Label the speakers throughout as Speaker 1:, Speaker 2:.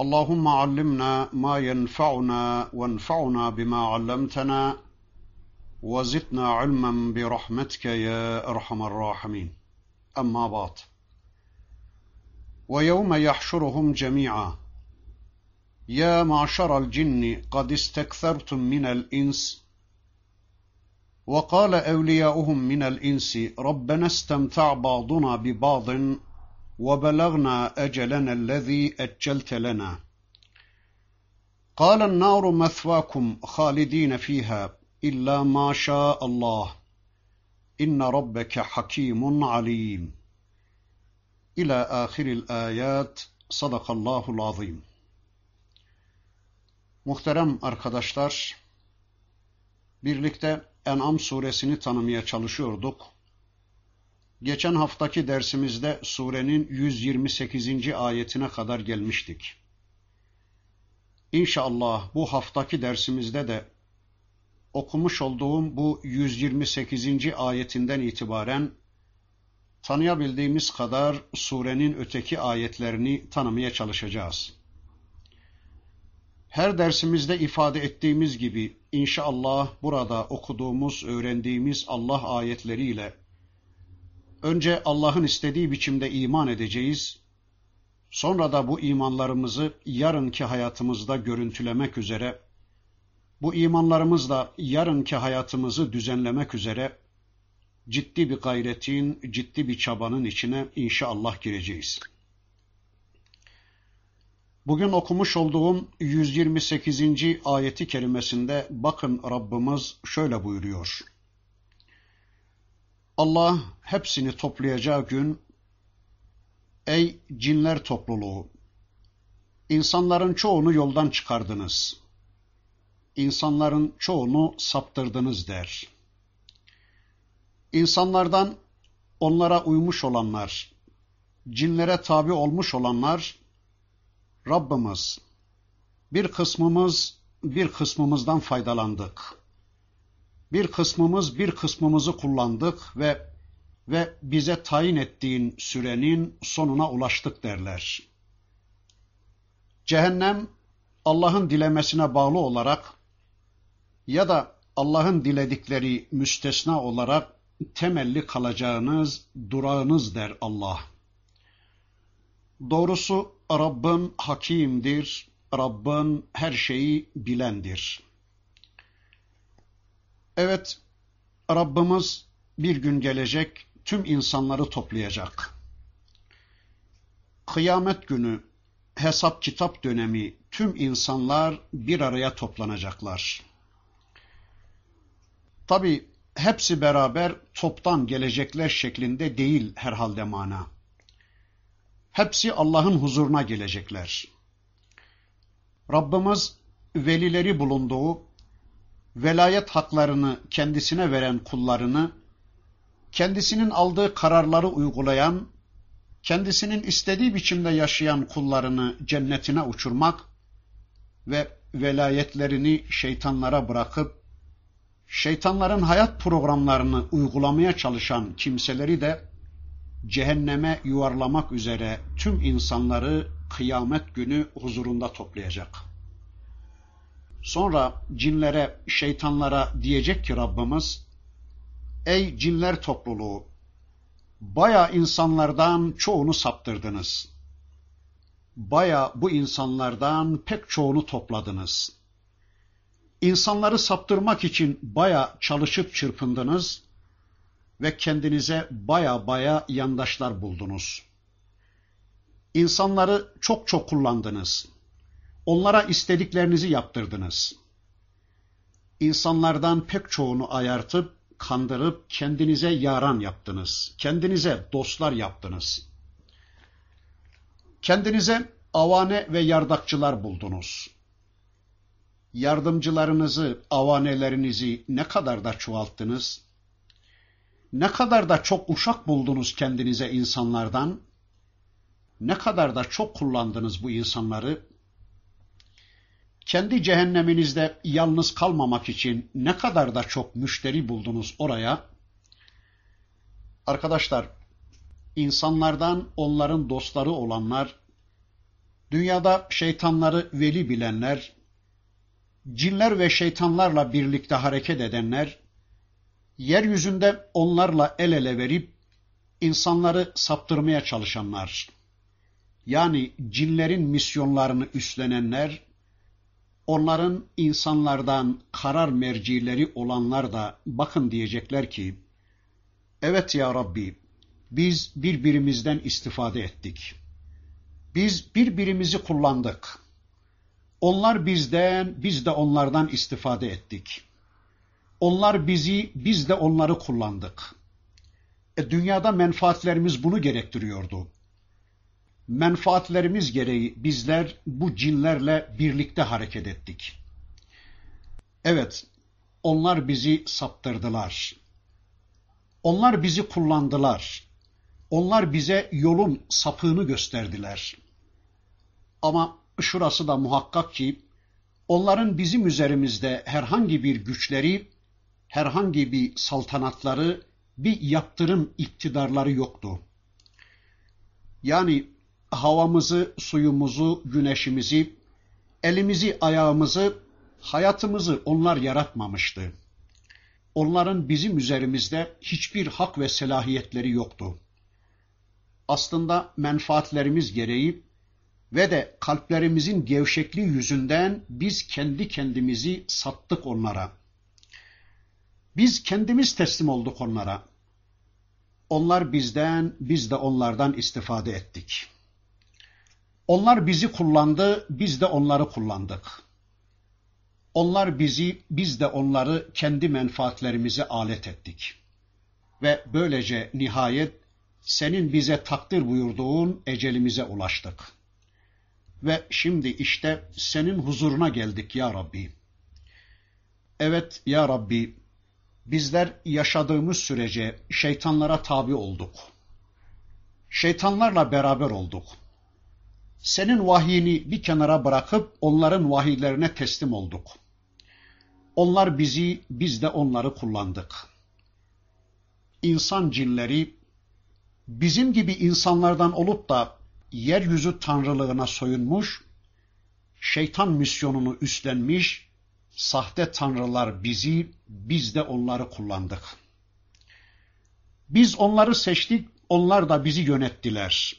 Speaker 1: اللهم علمنا ما ينفعنا وانفعنا بما علمتنا وزدنا علما برحمتك يا أرحم الراحمين. أما بعد. ويوم يحشرهم جميعا. يا معشر الجن قد استكثرتم من الإنس. وقال أولياؤهم من الإنس ربنا استمتع بعضنا ببعض وبلغنا اجلنا الذي اجلت لنا قال النار مثواكم خالدين فيها الا ما شاء الله ان ربك حكيم عليم الى اخر الايات صدق الله العظيم Muhterem arkadaşlar, birlikte En'am suresini tanımaya çalışıyorduk. Geçen haftaki dersimizde surenin 128. ayetine kadar gelmiştik. İnşallah bu haftaki dersimizde de okumuş olduğum bu 128. ayetinden itibaren tanıyabildiğimiz kadar surenin öteki ayetlerini tanımaya çalışacağız. Her dersimizde ifade ettiğimiz gibi inşallah burada okuduğumuz, öğrendiğimiz Allah ayetleriyle önce Allah'ın istediği biçimde iman edeceğiz. Sonra da bu imanlarımızı yarınki hayatımızda görüntülemek üzere, bu imanlarımızla yarınki hayatımızı düzenlemek üzere ciddi bir gayretin, ciddi bir çabanın içine inşallah gireceğiz. Bugün okumuş olduğum 128. ayeti kerimesinde bakın Rabbimiz şöyle buyuruyor. Allah hepsini toplayacağı gün Ey cinler topluluğu! İnsanların çoğunu yoldan çıkardınız. İnsanların çoğunu saptırdınız der. İnsanlardan onlara uymuş olanlar, cinlere tabi olmuş olanlar, Rabbimiz, bir kısmımız bir kısmımızdan faydalandık. Bir kısmımız bir kısmımızı kullandık ve ve bize tayin ettiğin sürenin sonuna ulaştık derler. Cehennem Allah'ın dilemesine bağlı olarak ya da Allah'ın diledikleri müstesna olarak temelli kalacağınız durağınız der Allah. Doğrusu Rabbin hakimdir, Rabbin her şeyi bilendir. Evet, Rabbimiz bir gün gelecek, tüm insanları toplayacak. Kıyamet günü, hesap kitap dönemi tüm insanlar bir araya toplanacaklar. Tabi hepsi beraber toptan gelecekler şeklinde değil herhalde mana. Hepsi Allah'ın huzuruna gelecekler. Rabbimiz velileri bulunduğu, velayet haklarını kendisine veren kullarını kendisinin aldığı kararları uygulayan, kendisinin istediği biçimde yaşayan kullarını cennetine uçurmak ve velayetlerini şeytanlara bırakıp şeytanların hayat programlarını uygulamaya çalışan kimseleri de cehenneme yuvarlamak üzere tüm insanları kıyamet günü huzurunda toplayacak. Sonra cinlere, şeytanlara diyecek ki Rabbimiz, Ey cinler topluluğu! Baya insanlardan çoğunu saptırdınız. Baya bu insanlardan pek çoğunu topladınız. İnsanları saptırmak için baya çalışıp çırpındınız ve kendinize baya baya yandaşlar buldunuz. İnsanları çok çok kullandınız. Onlara istediklerinizi yaptırdınız. İnsanlardan pek çoğunu ayartıp kandırıp kendinize yaran yaptınız. Kendinize dostlar yaptınız. Kendinize avane ve yardakçılar buldunuz. Yardımcılarınızı, avanelerinizi ne kadar da çoğalttınız? Ne kadar da çok uşak buldunuz kendinize insanlardan? Ne kadar da çok kullandınız bu insanları? Kendi cehenneminizde yalnız kalmamak için ne kadar da çok müşteri buldunuz oraya? Arkadaşlar, insanlardan onların dostları olanlar, dünyada şeytanları veli bilenler, cinler ve şeytanlarla birlikte hareket edenler, yeryüzünde onlarla el ele verip insanları saptırmaya çalışanlar, yani cinlerin misyonlarını üstlenenler, onların insanlardan karar mercileri olanlar da bakın diyecekler ki, evet ya Rabbi, biz birbirimizden istifade ettik. Biz birbirimizi kullandık. Onlar bizden, biz de onlardan istifade ettik. Onlar bizi, biz de onları kullandık. E, dünyada menfaatlerimiz bunu gerektiriyordu. Menfaatlerimiz gereği bizler bu cinlerle birlikte hareket ettik. Evet, onlar bizi saptırdılar. Onlar bizi kullandılar. Onlar bize yolun sapığını gösterdiler. Ama şurası da muhakkak ki onların bizim üzerimizde herhangi bir güçleri, herhangi bir saltanatları, bir yaptırım iktidarları yoktu. Yani havamızı, suyumuzu, güneşimizi, elimizi, ayağımızı, hayatımızı onlar yaratmamıştı. Onların bizim üzerimizde hiçbir hak ve selahiyetleri yoktu. Aslında menfaatlerimiz gereği ve de kalplerimizin gevşekliği yüzünden biz kendi kendimizi sattık onlara. Biz kendimiz teslim olduk onlara. Onlar bizden, biz de onlardan istifade ettik. Onlar bizi kullandı, biz de onları kullandık. Onlar bizi, biz de onları kendi menfaatlerimize alet ettik. Ve böylece nihayet senin bize takdir buyurduğun ecelimize ulaştık. Ve şimdi işte senin huzuruna geldik ya Rabbi. Evet ya Rabbi, bizler yaşadığımız sürece şeytanlara tabi olduk. Şeytanlarla beraber olduk. Senin vahyini bir kenara bırakıp onların vahiylerine teslim olduk. Onlar bizi, biz de onları kullandık. İnsan cinleri bizim gibi insanlardan olup da yeryüzü tanrılığına soyunmuş, şeytan misyonunu üstlenmiş, sahte tanrılar bizi, biz de onları kullandık. Biz onları seçtik, onlar da bizi yönettiler.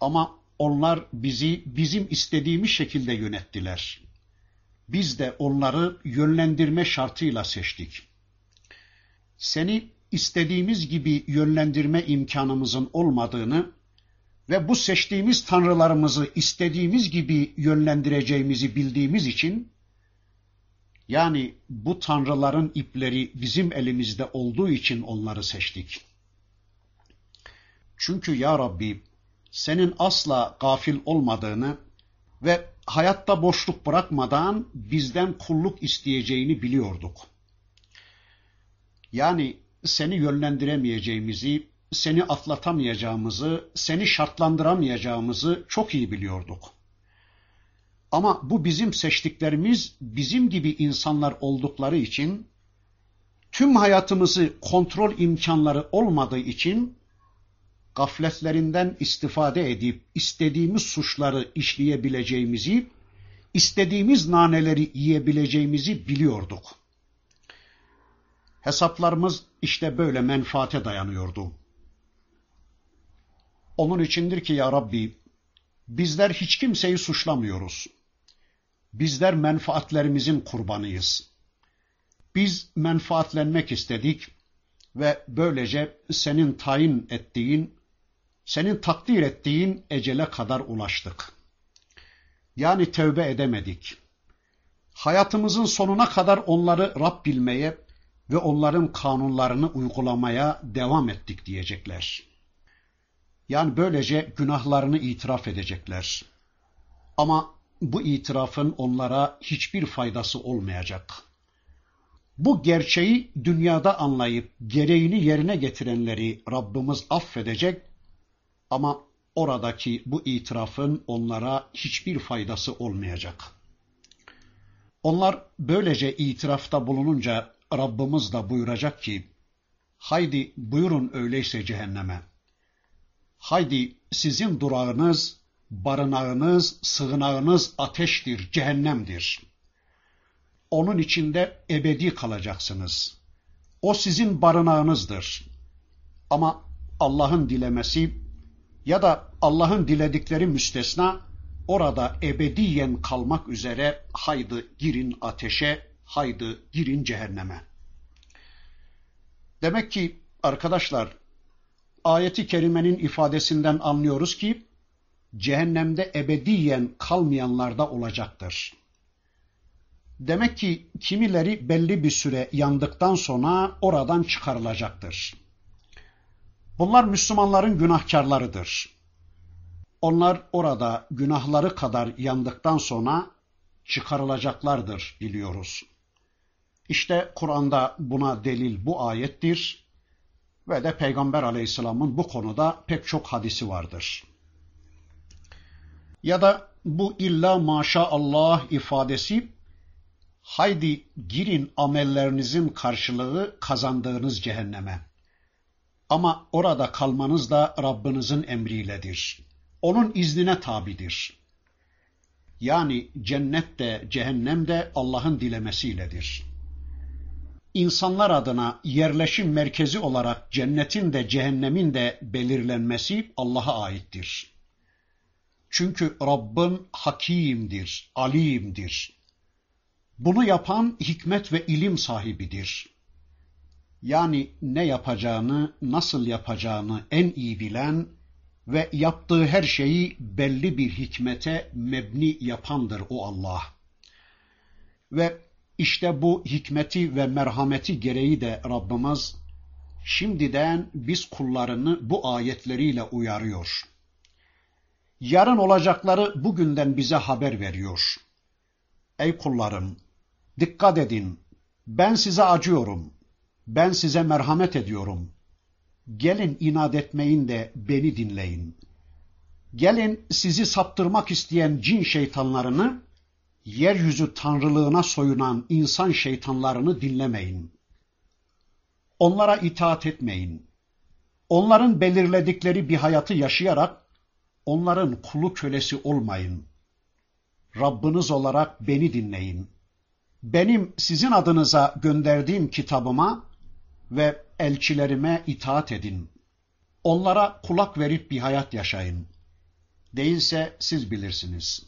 Speaker 1: Ama onlar bizi bizim istediğimiz şekilde yönettiler. Biz de onları yönlendirme şartıyla seçtik. Seni istediğimiz gibi yönlendirme imkanımızın olmadığını ve bu seçtiğimiz tanrılarımızı istediğimiz gibi yönlendireceğimizi bildiğimiz için yani bu tanrıların ipleri bizim elimizde olduğu için onları seçtik. Çünkü ya Rabbi senin asla gafil olmadığını ve hayatta boşluk bırakmadan bizden kulluk isteyeceğini biliyorduk. Yani seni yönlendiremeyeceğimizi, seni atlatamayacağımızı, seni şartlandıramayacağımızı çok iyi biliyorduk. Ama bu bizim seçtiklerimiz bizim gibi insanlar oldukları için tüm hayatımızı kontrol imkanları olmadığı için gafletlerinden istifade edip istediğimiz suçları işleyebileceğimizi, istediğimiz naneleri yiyebileceğimizi biliyorduk. Hesaplarımız işte böyle menfaate dayanıyordu. Onun içindir ki ya Rabbi, bizler hiç kimseyi suçlamıyoruz. Bizler menfaatlerimizin kurbanıyız. Biz menfaatlenmek istedik ve böylece senin tayin ettiğin, senin takdir ettiğin ecele kadar ulaştık. Yani tövbe edemedik. Hayatımızın sonuna kadar onları Rab bilmeye ve onların kanunlarını uygulamaya devam ettik diyecekler. Yani böylece günahlarını itiraf edecekler. Ama bu itirafın onlara hiçbir faydası olmayacak. Bu gerçeği dünyada anlayıp gereğini yerine getirenleri Rabbimiz affedecek ama oradaki bu itirafın onlara hiçbir faydası olmayacak. Onlar böylece itirafta bulununca Rabbimiz de buyuracak ki, haydi buyurun öyleyse cehenneme. Haydi sizin durağınız, barınağınız, sığınağınız ateştir, cehennemdir. Onun içinde ebedi kalacaksınız. O sizin barınağınızdır. Ama Allah'ın dilemesi ya da Allah'ın diledikleri müstesna orada ebediyen kalmak üzere haydi girin ateşe, haydi girin cehenneme. Demek ki arkadaşlar ayeti kerimenin ifadesinden anlıyoruz ki cehennemde ebediyen kalmayanlar da olacaktır. Demek ki kimileri belli bir süre yandıktan sonra oradan çıkarılacaktır. Bunlar Müslümanların günahkarlarıdır. Onlar orada günahları kadar yandıktan sonra çıkarılacaklardır biliyoruz. İşte Kur'an'da buna delil bu ayettir ve de Peygamber aleyhisselamın bu konuda pek çok hadisi vardır. Ya da bu illa maşallah ifadesi haydi girin amellerinizin karşılığı kazandığınız cehenneme. Ama orada kalmanız da Rabbinizin emriyledir. Onun iznine tabidir. Yani cennet de cehennem de Allah'ın dilemesiyledir. İnsanlar adına yerleşim merkezi olarak cennetin de cehennemin de belirlenmesi Allah'a aittir. Çünkü Rabbin hakimdir, alimdir. Bunu yapan hikmet ve ilim sahibidir. Yani ne yapacağını, nasıl yapacağını en iyi bilen ve yaptığı her şeyi belli bir hikmete mebni yapandır o Allah. Ve işte bu hikmeti ve merhameti gereği de Rabbimiz şimdiden biz kullarını bu ayetleriyle uyarıyor. Yarın olacakları bugünden bize haber veriyor. Ey kullarım, dikkat edin, ben size acıyorum, ben size merhamet ediyorum. Gelin inat etmeyin de beni dinleyin. Gelin sizi saptırmak isteyen cin şeytanlarını, yeryüzü tanrılığına soyunan insan şeytanlarını dinlemeyin. Onlara itaat etmeyin. Onların belirledikleri bir hayatı yaşayarak onların kulu kölesi olmayın. Rabbiniz olarak beni dinleyin. Benim sizin adınıza gönderdiğim kitabıma ve elçilerime itaat edin. Onlara kulak verip bir hayat yaşayın. Değilse siz bilirsiniz.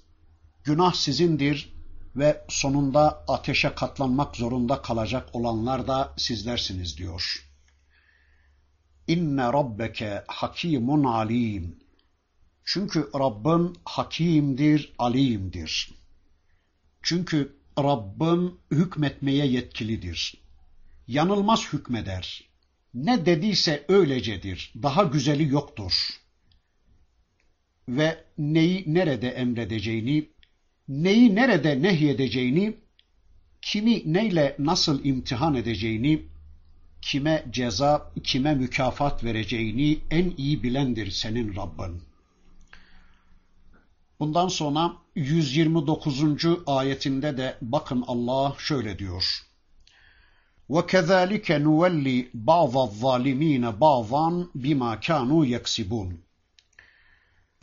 Speaker 1: Günah sizindir ve sonunda ateşe katlanmak zorunda kalacak olanlar da sizlersiniz diyor. İnne rabbeke hakimun alim. Çünkü Rabbin hakimdir, alimdir. Çünkü Rabbin hükmetmeye yetkilidir. Yanılmaz hükmeder. Ne dediyse öylecedir. Daha güzeli yoktur. Ve neyi nerede emredeceğini, neyi nerede nehyedeceğini, kimi neyle nasıl imtihan edeceğini, kime ceza, kime mükafat vereceğini en iyi bilendir senin Rabbin. Bundan sonra 129. ayetinde de bakın Allah şöyle diyor. وَكَذَٰلِكَ نُوَلِّ بَعْضَ الظَّالِم۪ينَ بَعْضًا بِمَا كَانُوا يَكْسِبُونَ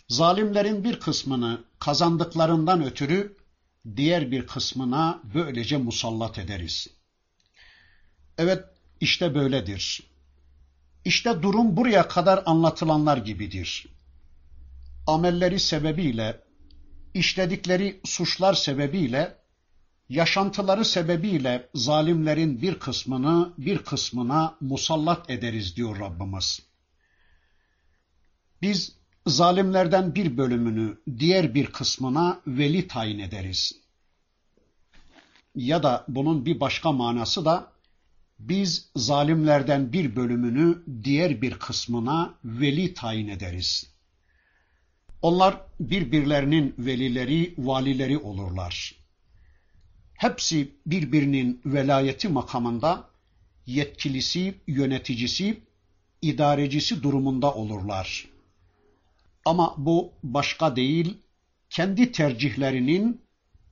Speaker 1: Zalimlerin bir kısmını kazandıklarından ötürü diğer bir kısmına böylece musallat ederiz. Evet işte böyledir. İşte durum buraya kadar anlatılanlar gibidir. Amelleri sebebiyle, işledikleri suçlar sebebiyle, yaşantıları sebebiyle zalimlerin bir kısmını bir kısmına musallat ederiz diyor Rabbimiz. Biz zalimlerden bir bölümünü diğer bir kısmına veli tayin ederiz. Ya da bunun bir başka manası da biz zalimlerden bir bölümünü diğer bir kısmına veli tayin ederiz. Onlar birbirlerinin velileri, valileri olurlar. Hepsi birbirinin velayeti makamında yetkilisi, yöneticisi, idarecisi durumunda olurlar. Ama bu başka değil, kendi tercihlerinin,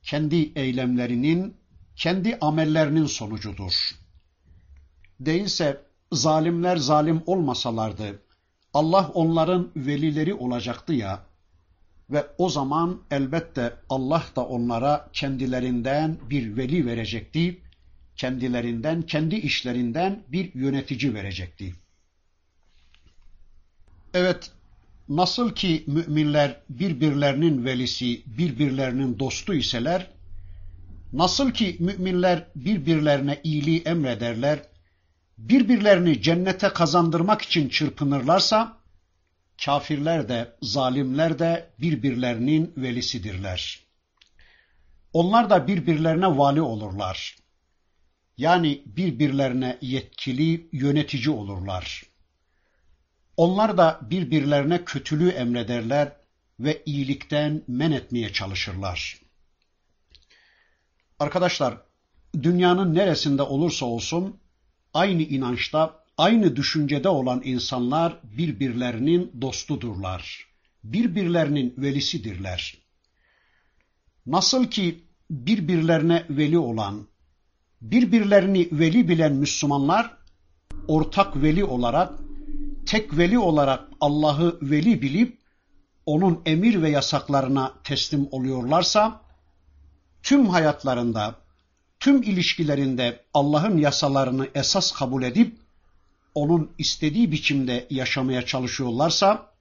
Speaker 1: kendi eylemlerinin, kendi amellerinin sonucudur. Değilse zalimler zalim olmasalardı, Allah onların velileri olacaktı ya, ve o zaman elbette Allah da onlara kendilerinden bir veli verecekti, kendilerinden, kendi işlerinden bir yönetici verecekti. Evet, nasıl ki müminler birbirlerinin velisi, birbirlerinin dostu iseler, nasıl ki müminler birbirlerine iyiliği emrederler, birbirlerini cennete kazandırmak için çırpınırlarsa, kafirler de, zalimler de birbirlerinin velisidirler. Onlar da birbirlerine vali olurlar. Yani birbirlerine yetkili, yönetici olurlar. Onlar da birbirlerine kötülüğü emrederler ve iyilikten men etmeye çalışırlar. Arkadaşlar, dünyanın neresinde olursa olsun aynı inançta, aynı düşüncede olan insanlar birbirlerinin dostudurlar. Birbirlerinin velisidirler. Nasıl ki birbirlerine veli olan, birbirlerini veli bilen Müslümanlar ortak veli olarak, tek veli olarak Allah'ı veli bilip onun emir ve yasaklarına teslim oluyorlarsa tüm hayatlarında, tüm ilişkilerinde Allah'ın yasalarını esas kabul edip onun istediği biçimde yaşamaya çalışıyorlarsa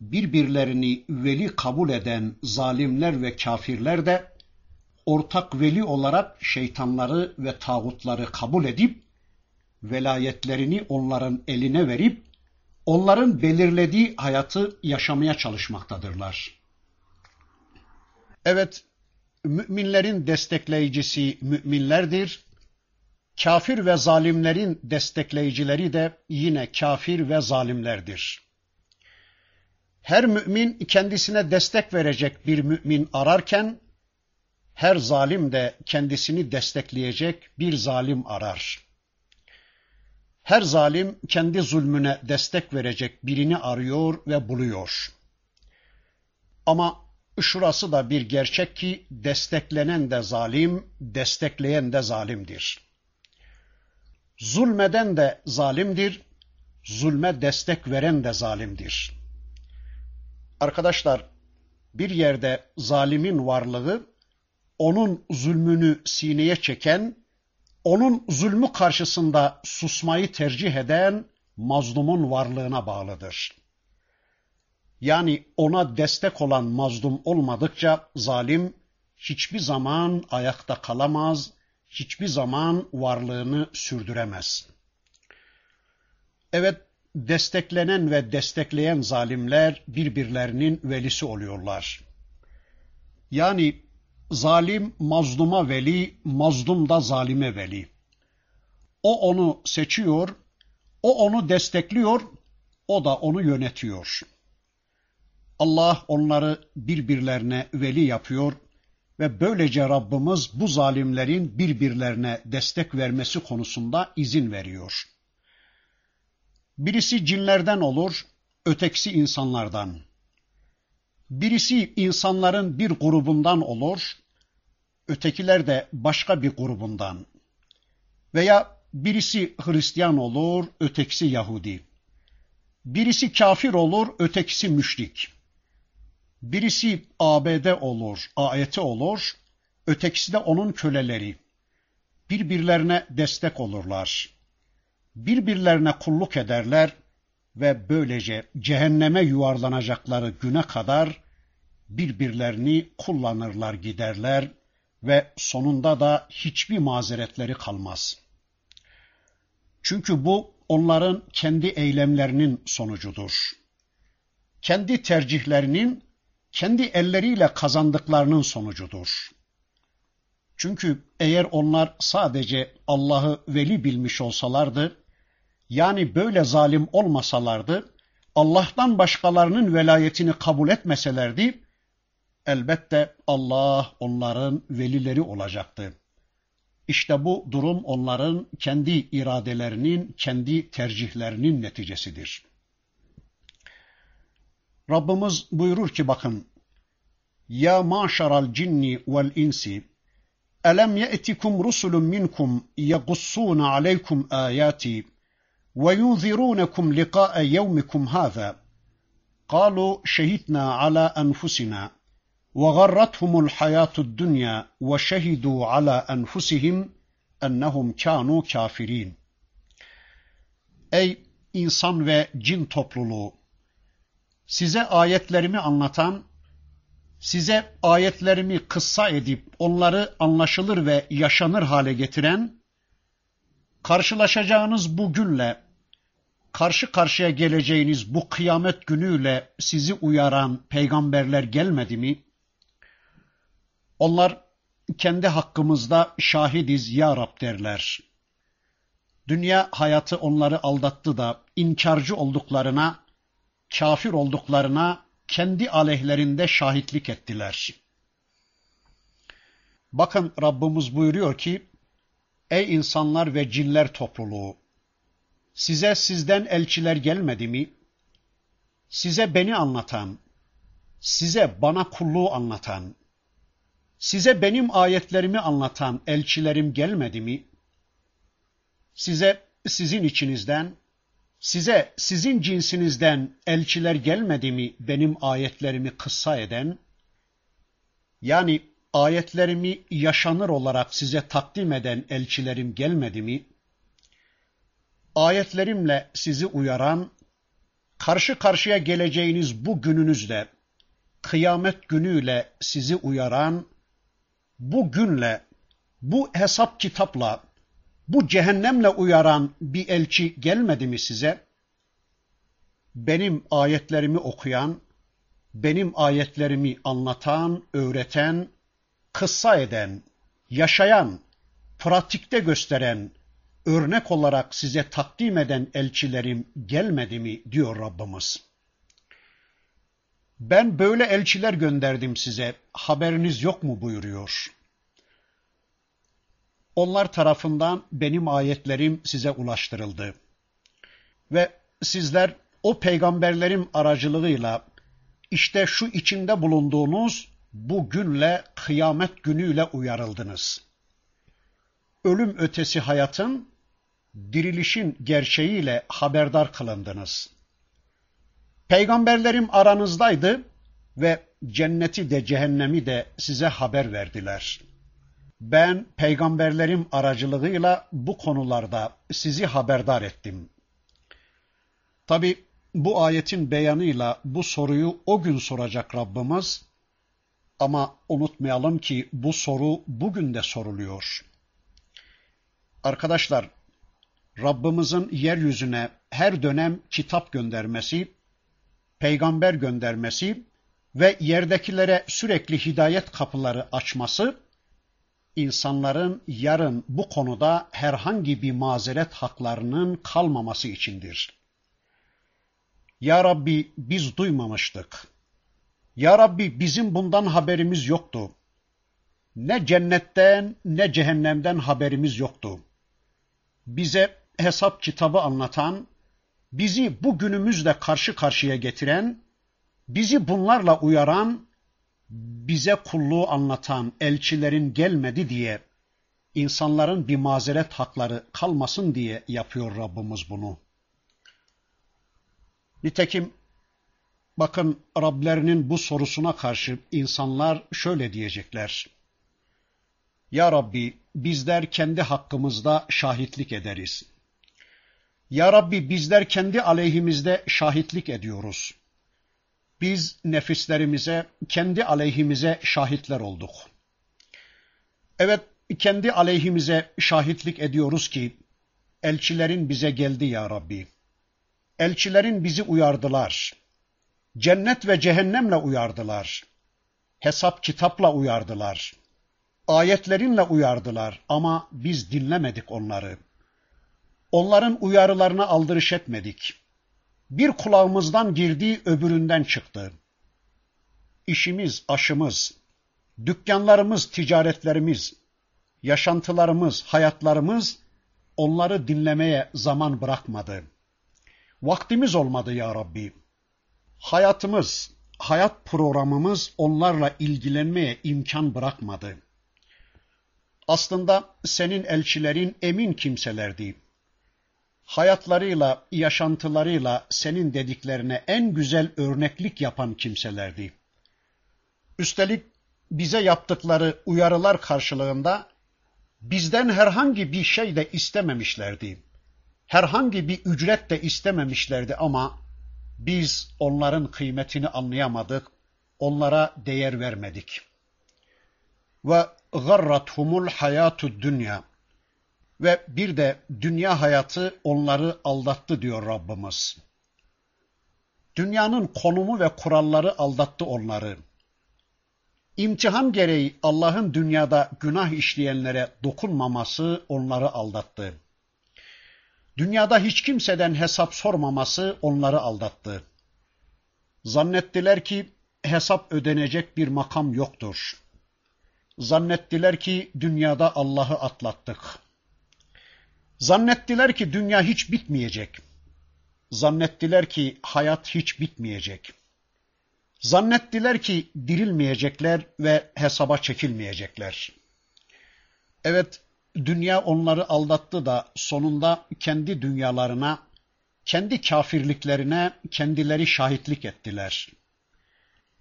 Speaker 1: birbirlerini veli kabul eden zalimler ve kafirler de ortak veli olarak şeytanları ve tağutları kabul edip velayetlerini onların eline verip onların belirlediği hayatı yaşamaya çalışmaktadırlar. Evet, müminlerin destekleyicisi müminlerdir. Kafir ve zalimlerin destekleyicileri de yine kafir ve zalimlerdir. Her mümin kendisine destek verecek bir mümin ararken her zalim de kendisini destekleyecek bir zalim arar. Her zalim kendi zulmüne destek verecek birini arıyor ve buluyor. Ama şurası da bir gerçek ki desteklenen de zalim, destekleyen de zalimdir. Zulmeden de zalimdir, zulme destek veren de zalimdir. Arkadaşlar, bir yerde zalimin varlığı onun zulmünü sineye çeken, onun zulmü karşısında susmayı tercih eden mazlumun varlığına bağlıdır. Yani ona destek olan mazlum olmadıkça zalim hiçbir zaman ayakta kalamaz, hiçbir zaman varlığını sürdüremez. Evet, desteklenen ve destekleyen zalimler birbirlerinin velisi oluyorlar. Yani Zalim mazluma veli, mazlum da zalime veli. O onu seçiyor, o onu destekliyor, o da onu yönetiyor. Allah onları birbirlerine veli yapıyor ve böylece Rabbimiz bu zalimlerin birbirlerine destek vermesi konusunda izin veriyor. Birisi cinlerden olur, ötekisi insanlardan. Birisi insanların bir grubundan olur, ötekiler de başka bir grubundan. Veya birisi Hristiyan olur, ötekisi Yahudi. Birisi kafir olur, ötekisi müşrik. Birisi ABD olur, AET olur, ötekisi de onun köleleri. Birbirlerine destek olurlar. Birbirlerine kulluk ederler ve böylece cehenneme yuvarlanacakları güne kadar birbirlerini kullanırlar giderler ve sonunda da hiçbir mazeretleri kalmaz. Çünkü bu onların kendi eylemlerinin sonucudur. Kendi tercihlerinin, kendi elleriyle kazandıklarının sonucudur. Çünkü eğer onlar sadece Allah'ı veli bilmiş olsalardı, yani böyle zalim olmasalardı, Allah'tan başkalarının velayetini kabul etmeselerdi, elbette Allah onların velileri olacaktı. İşte bu durum onların kendi iradelerinin, kendi tercihlerinin neticesidir. Rabbimiz buyurur ki bakın, Ya maşaral cinni vel insi, ye'tikum rusulun minkum yagussuna aleykum ayati ve yunzirunekum liqa'a yevmikum hâzâ. قالوا شهدنا على أنفسنا وغرتهم الحياة الدنيا وشهدوا على أنفسهم أنهم كانوا كافرين. Ey insan ve cin topluluğu! Size ayetlerimi anlatan, size ayetlerimi kıssa edip onları anlaşılır ve yaşanır hale getiren, karşılaşacağınız bu günle, karşı karşıya geleceğiniz bu kıyamet günüyle sizi uyaran peygamberler gelmedi mi? Onlar kendi hakkımızda şahidiz ya Rab derler. Dünya hayatı onları aldattı da inkarcı olduklarına, kafir olduklarına kendi aleyhlerinde şahitlik ettiler. Bakın Rabbimiz buyuruyor ki, Ey insanlar ve cinler topluluğu! Size sizden elçiler gelmedi mi? Size beni anlatan, size bana kulluğu anlatan, size benim ayetlerimi anlatan elçilerim gelmedi mi? Size sizin içinizden, size sizin cinsinizden elçiler gelmedi mi benim ayetlerimi kıssa eden? Yani ayetlerimi yaşanır olarak size takdim eden elçilerim gelmedi mi? Ayetlerimle sizi uyaran, karşı karşıya geleceğiniz bu gününüzde, kıyamet günüyle sizi uyaran, bu günle, bu hesap kitapla, bu cehennemle uyaran bir elçi gelmedi mi size? Benim ayetlerimi okuyan, benim ayetlerimi anlatan, öğreten, kıssa eden, yaşayan, pratikte gösteren, örnek olarak size takdim eden elçilerim gelmedi mi diyor Rabbimiz. Ben böyle elçiler gönderdim size, haberiniz yok mu buyuruyor. Onlar tarafından benim ayetlerim size ulaştırıldı. Ve sizler o peygamberlerim aracılığıyla işte şu içinde bulunduğunuz bu günle kıyamet günüyle uyarıldınız. Ölüm ötesi hayatın, dirilişin gerçeğiyle haberdar kılındınız. Peygamberlerim aranızdaydı ve cenneti de cehennemi de size haber verdiler. Ben peygamberlerim aracılığıyla bu konularda sizi haberdar ettim. Tabi bu ayetin beyanıyla bu soruyu o gün soracak Rabbimiz ama unutmayalım ki bu soru bugün de soruluyor. Arkadaşlar, Rabbimizin yeryüzüne her dönem kitap göndermesi, peygamber göndermesi ve yerdekilere sürekli hidayet kapıları açması, insanların yarın bu konuda herhangi bir mazeret haklarının kalmaması içindir. Ya Rabbi biz duymamıştık. Ya Rabbi bizim bundan haberimiz yoktu. Ne cennetten ne cehennemden haberimiz yoktu. Bize hesap kitabı anlatan, bizi bu günümüzle karşı karşıya getiren, bizi bunlarla uyaran, bize kulluğu anlatan elçilerin gelmedi diye, insanların bir mazeret hakları kalmasın diye yapıyor Rabbimiz bunu. Nitekim bakın Rablerinin bu sorusuna karşı insanlar şöyle diyecekler. Ya Rabbi bizler kendi hakkımızda şahitlik ederiz. Ya Rabbi bizler kendi aleyhimizde şahitlik ediyoruz. Biz nefislerimize, kendi aleyhimize şahitler olduk. Evet, kendi aleyhimize şahitlik ediyoruz ki, elçilerin bize geldi ya Rabbi. Elçilerin bizi uyardılar. Cennet ve cehennemle uyardılar. Hesap kitapla uyardılar. Ayetlerinle uyardılar ama biz dinlemedik onları. Onların uyarılarına aldırış etmedik. Bir kulağımızdan girdi, öbüründen çıktı. İşimiz, aşımız, dükkanlarımız, ticaretlerimiz, yaşantılarımız, hayatlarımız onları dinlemeye zaman bırakmadı. Vaktimiz olmadı ya Rabbi. Hayatımız, hayat programımız onlarla ilgilenmeye imkan bırakmadı. Aslında senin elçilerin emin kimselerdi. Hayatlarıyla, yaşantılarıyla senin dediklerine en güzel örneklik yapan kimselerdi. Üstelik bize yaptıkları uyarılar karşılığında bizden herhangi bir şey de istememişlerdi. Herhangi bir ücret de istememişlerdi ama biz onların kıymetini anlayamadık, onlara değer vermedik. Ve garrathumul hayatu dünya. Ve bir de dünya hayatı onları aldattı diyor Rabbimiz. Dünyanın konumu ve kuralları aldattı onları. İmtihan gereği Allah'ın dünyada günah işleyenlere dokunmaması onları aldattı. Dünyada hiç kimseden hesap sormaması onları aldattı. Zannettiler ki hesap ödenecek bir makam yoktur. Zannettiler ki dünyada Allah'ı atlattık. Zannettiler ki dünya hiç bitmeyecek. Zannettiler ki hayat hiç bitmeyecek. Zannettiler ki dirilmeyecekler ve hesaba çekilmeyecekler. Evet, dünya onları aldattı da sonunda kendi dünyalarına, kendi kafirliklerine kendileri şahitlik ettiler.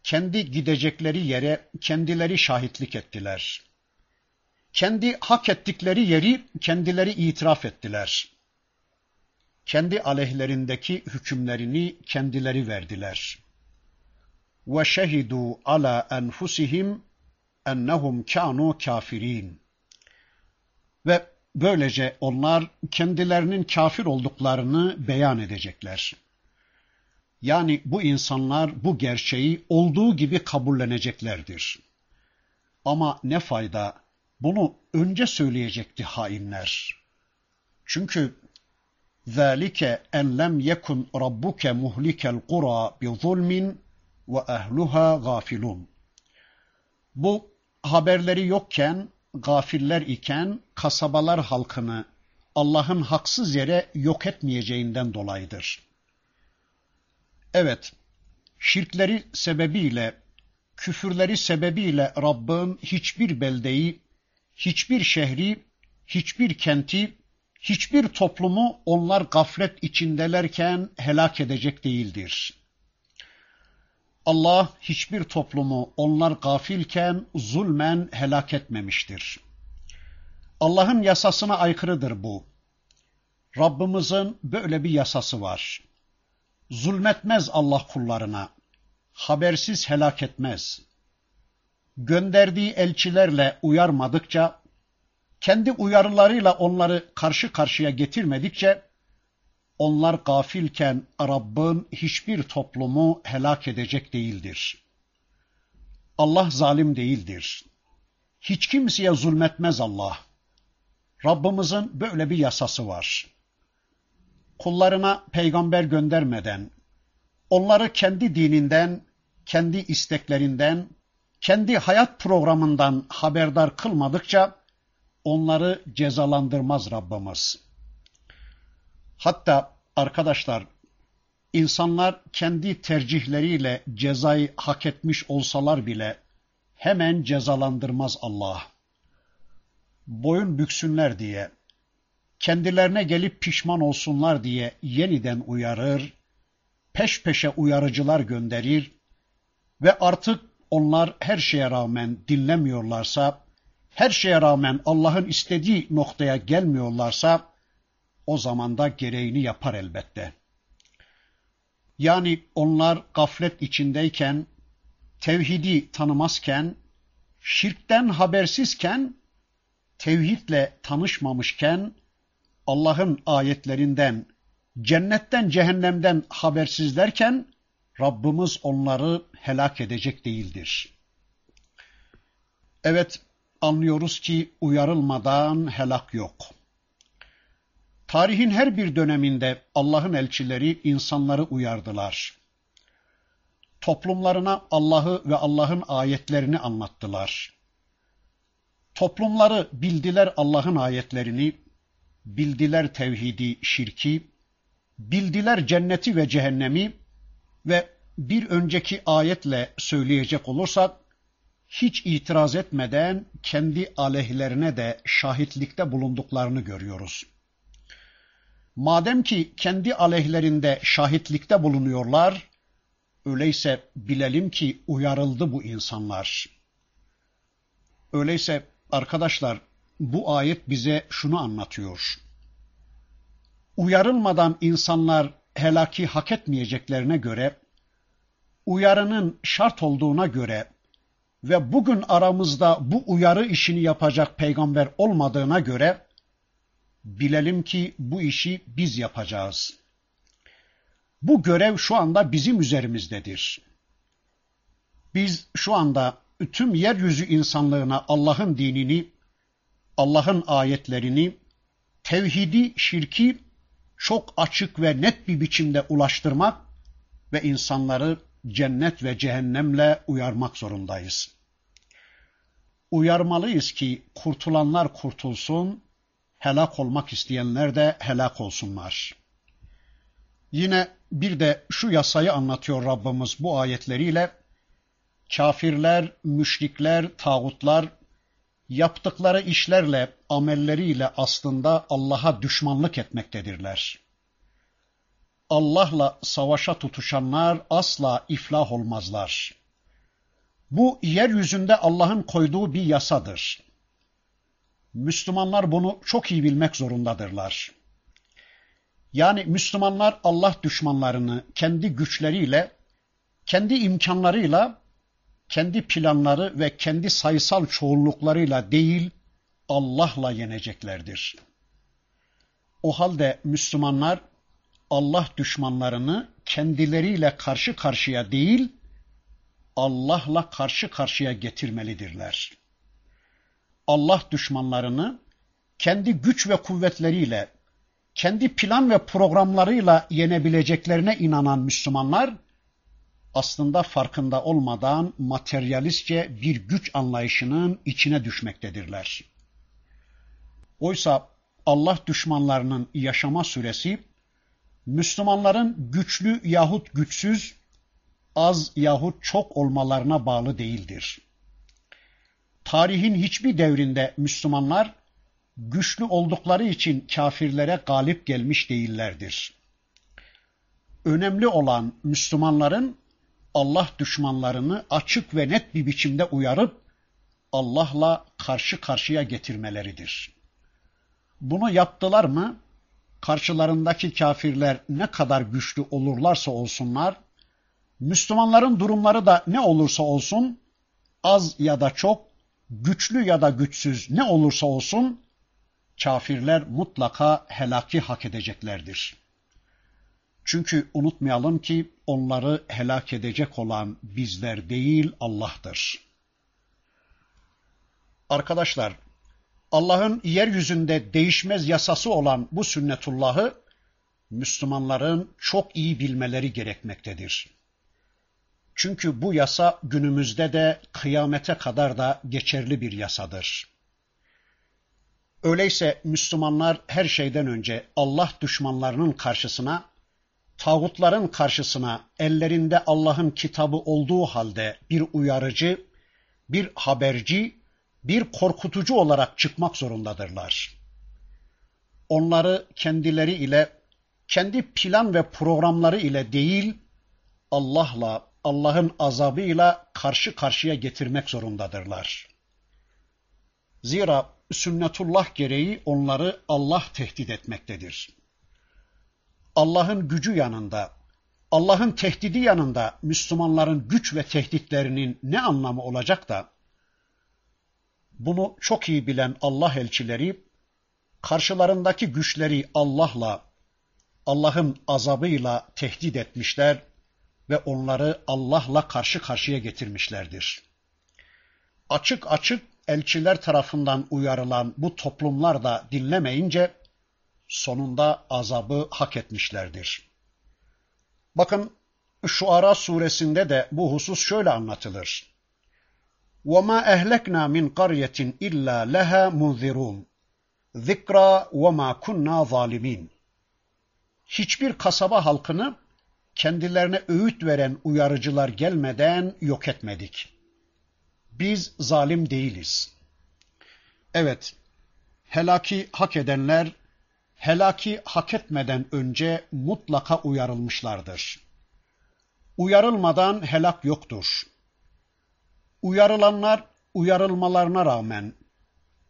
Speaker 1: Kendi gidecekleri yere kendileri şahitlik ettiler. Kendi hak ettikleri yeri kendileri itiraf ettiler. Kendi aleyhlerindeki hükümlerini kendileri verdiler. Ve şehidu ala enfusihim ennehum kanu kafirin. Ve böylece onlar kendilerinin kafir olduklarını beyan edecekler. Yani bu insanlar bu gerçeği olduğu gibi kabulleneceklerdir. Ama ne fayda bunu önce söyleyecekti hainler. Çünkü ذَٰلِكَ اَنْ لَمْ يَكُنْ رَبُّكَ مُهْلِكَ الْقُرَى بِظُلْمٍ وَاَهْلُهَا غَافِلُونَ Bu haberleri yokken, gafiller iken kasabalar halkını Allah'ın haksız yere yok etmeyeceğinden dolayıdır. Evet, şirkleri sebebiyle, küfürleri sebebiyle Rabbin hiçbir beldeyi, hiçbir şehri, hiçbir kenti, hiçbir toplumu onlar gaflet içindelerken helak edecek değildir. Allah hiçbir toplumu onlar gafilken zulmen helak etmemiştir. Allah'ın yasasına aykırıdır bu. Rabbimizin böyle bir yasası var. Zulmetmez Allah kullarına. Habersiz helak etmez. Gönderdiği elçilerle uyarmadıkça, kendi uyarılarıyla onları karşı karşıya getirmedikçe, onlar gafilken Rabbin hiçbir toplumu helak edecek değildir. Allah zalim değildir. Hiç kimseye zulmetmez Allah. Rabbimizin böyle bir yasası var. Kullarına peygamber göndermeden, onları kendi dininden, kendi isteklerinden, kendi hayat programından haberdar kılmadıkça onları cezalandırmaz Rabbimiz. Hatta arkadaşlar insanlar kendi tercihleriyle cezayı hak etmiş olsalar bile hemen cezalandırmaz Allah. Boyun büksünler diye, kendilerine gelip pişman olsunlar diye yeniden uyarır, peş peşe uyarıcılar gönderir ve artık onlar her şeye rağmen dinlemiyorlarsa, her şeye rağmen Allah'ın istediği noktaya gelmiyorlarsa, o zaman da gereğini yapar elbette. Yani onlar gaflet içindeyken, tevhidi tanımazken, şirkten habersizken, tevhidle tanışmamışken, Allah'ın ayetlerinden, cennetten cehennemden habersizlerken, Rabbimiz onları helak edecek değildir. Evet, anlıyoruz ki uyarılmadan helak yok. Tarihin her bir döneminde Allah'ın elçileri insanları uyardılar. Toplumlarına Allah'ı ve Allah'ın ayetlerini anlattılar. Toplumları bildiler Allah'ın ayetlerini, bildiler tevhidi, şirki, bildiler cenneti ve cehennemi ve bir önceki ayetle söyleyecek olursak, hiç itiraz etmeden kendi aleyhlerine de şahitlikte bulunduklarını görüyoruz. Madem ki kendi aleyhlerinde şahitlikte bulunuyorlar, öyleyse bilelim ki uyarıldı bu insanlar. Öyleyse arkadaşlar bu ayet bize şunu anlatıyor. Uyarılmadan insanlar helaki hak etmeyeceklerine göre, uyarının şart olduğuna göre ve bugün aramızda bu uyarı işini yapacak peygamber olmadığına göre, bilelim ki bu işi biz yapacağız. Bu görev şu anda bizim üzerimizdedir. Biz şu anda tüm yeryüzü insanlığına Allah'ın dinini, Allah'ın ayetlerini, tevhidi, şirki çok açık ve net bir biçimde ulaştırmak ve insanları cennet ve cehennemle uyarmak zorundayız. Uyarmalıyız ki kurtulanlar kurtulsun, helak olmak isteyenler de helak olsunlar. Yine bir de şu yasayı anlatıyor Rabbimiz bu ayetleriyle. Kafirler, müşrikler, tağutlar yaptıkları işlerle, amelleriyle aslında Allah'a düşmanlık etmektedirler. Allah'la savaşa tutuşanlar asla iflah olmazlar. Bu yeryüzünde Allah'ın koyduğu bir yasadır. Müslümanlar bunu çok iyi bilmek zorundadırlar. Yani Müslümanlar Allah düşmanlarını kendi güçleriyle, kendi imkanlarıyla, kendi planları ve kendi sayısal çoğunluklarıyla değil, Allah'la yeneceklerdir. O halde Müslümanlar Allah düşmanlarını kendileriyle karşı karşıya değil, Allah'la karşı karşıya getirmelidirler. Allah düşmanlarını kendi güç ve kuvvetleriyle, kendi plan ve programlarıyla yenebileceklerine inanan Müslümanlar, aslında farkında olmadan materyalistçe bir güç anlayışının içine düşmektedirler. Oysa Allah düşmanlarının yaşama süresi, Müslümanların güçlü yahut güçsüz, az yahut çok olmalarına bağlı değildir. Tarihin hiçbir devrinde Müslümanlar güçlü oldukları için kafirlere galip gelmiş değillerdir. Önemli olan Müslümanların Allah düşmanlarını açık ve net bir biçimde uyarıp Allah'la karşı karşıya getirmeleridir. Bunu yaptılar mı? Karşılarındaki kafirler ne kadar güçlü olurlarsa olsunlar, Müslümanların durumları da ne olursa olsun, az ya da çok, güçlü ya da güçsüz ne olursa olsun, kafirler mutlaka helaki hak edeceklerdir. Çünkü unutmayalım ki onları helak edecek olan bizler değil Allah'tır. Arkadaşlar, Allah'ın yeryüzünde değişmez yasası olan bu sünnetullahı Müslümanların çok iyi bilmeleri gerekmektedir. Çünkü bu yasa günümüzde de kıyamete kadar da geçerli bir yasadır. Öyleyse Müslümanlar her şeyden önce Allah düşmanlarının karşısına, tağutların karşısına ellerinde Allah'ın kitabı olduğu halde bir uyarıcı, bir haberci, bir korkutucu olarak çıkmak zorundadırlar. Onları kendileri ile, kendi plan ve programları ile değil, Allah'la, Allah'ın azabıyla karşı karşıya getirmek zorundadırlar. Zira sünnetullah gereği onları Allah tehdit etmektedir. Allah'ın gücü yanında, Allah'ın tehdidi yanında Müslümanların güç ve tehditlerinin ne anlamı olacak da bunu çok iyi bilen Allah elçileri karşılarındaki güçleri Allah'la, Allah'ın azabıyla tehdit etmişler ve onları Allah'la karşı karşıya getirmişlerdir. Açık açık elçiler tarafından uyarılan bu toplumlar da dinlemeyince sonunda azabı hak etmişlerdir. Bakın Şuara suresinde de bu husus şöyle anlatılır. وَمَا اَهْلَكْنَا مِنْ قَرْيَةٍ اِلَّا لَهَا مُنْذِرُونَ ذِكْرَا وَمَا كُنَّا ظَالِمِينَ Hiçbir kasaba halkını kendilerine öğüt veren uyarıcılar gelmeden yok etmedik. Biz zalim değiliz. Evet, helaki hak edenler, helaki hak etmeden önce mutlaka uyarılmışlardır. Uyarılmadan helak yoktur. Uyarılanlar uyarılmalarına rağmen,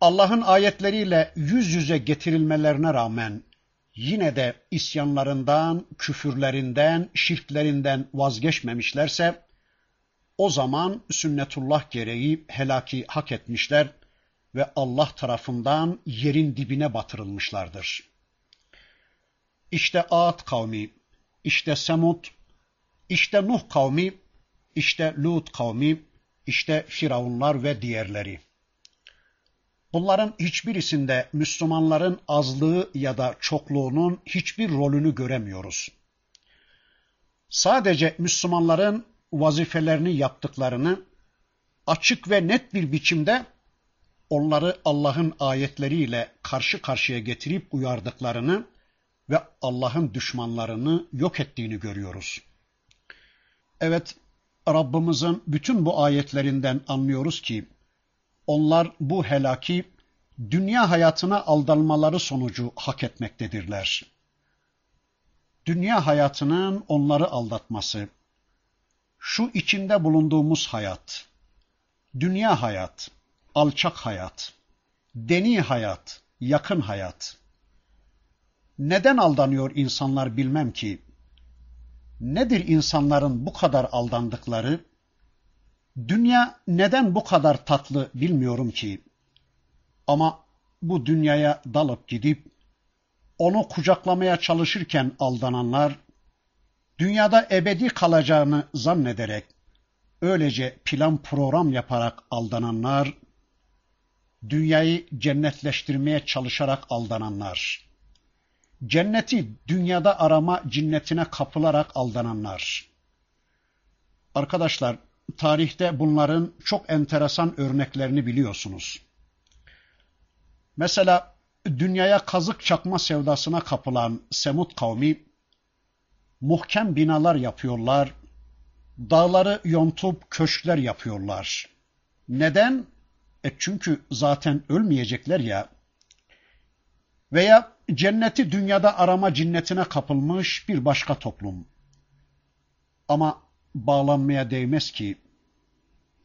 Speaker 1: Allah'ın ayetleriyle yüz yüze getirilmelerine rağmen yine de isyanlarından, küfürlerinden, şirklerinden vazgeçmemişlerse o zaman sünnetullah gereği helaki hak etmişler ve Allah tarafından yerin dibine batırılmışlardır. İşte Ad kavmi, işte Semud, işte Nuh kavmi, işte Lut kavmi, işte Firavunlar ve diğerleri. Bunların hiçbirisinde Müslümanların azlığı ya da çokluğunun hiçbir rolünü göremiyoruz. Sadece Müslümanların vazifelerini yaptıklarını açık ve net bir biçimde onları Allah'ın ayetleriyle karşı karşıya getirip uyardıklarını ve Allah'ın düşmanlarını yok ettiğini görüyoruz. Evet, Rabbimizin bütün bu ayetlerinden anlıyoruz ki onlar bu helaki dünya hayatına aldanmaları sonucu hak etmektedirler. Dünya hayatının onları aldatması, şu içinde bulunduğumuz hayat, dünya hayat, alçak hayat, deni hayat, yakın hayat. Neden aldanıyor insanlar bilmem ki. Nedir insanların bu kadar aldandıkları? Dünya neden bu kadar tatlı bilmiyorum ki. Ama bu dünyaya dalıp gidip onu kucaklamaya çalışırken aldananlar, dünyada ebedi kalacağını zannederek, öylece plan program yaparak aldananlar, dünyayı cennetleştirmeye çalışarak aldananlar, cenneti dünyada arama cinnetine kapılarak aldananlar. Arkadaşlar, tarihte bunların çok enteresan örneklerini biliyorsunuz. Mesela dünyaya kazık çakma sevdasına kapılan Semut kavmi muhkem binalar yapıyorlar, dağları yontup köşkler yapıyorlar. Neden? E çünkü zaten ölmeyecekler ya. Veya cenneti dünyada arama cinnetine kapılmış bir başka toplum. Ama bağlanmaya değmez ki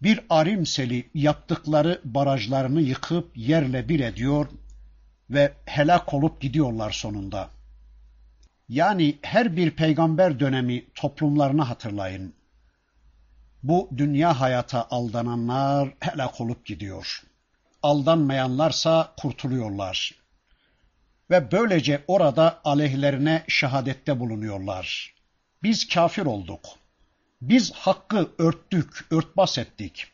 Speaker 1: bir arimseli yaptıkları barajlarını yıkıp yerle bir ediyor ve helak olup gidiyorlar sonunda. Yani her bir peygamber dönemi toplumlarını hatırlayın. Bu dünya hayata aldananlar helak olup gidiyor. Aldanmayanlarsa kurtuluyorlar. Ve böylece orada aleyhlerine şehadette bulunuyorlar. Biz kafir olduk. Biz hakkı örttük, örtbas ettik.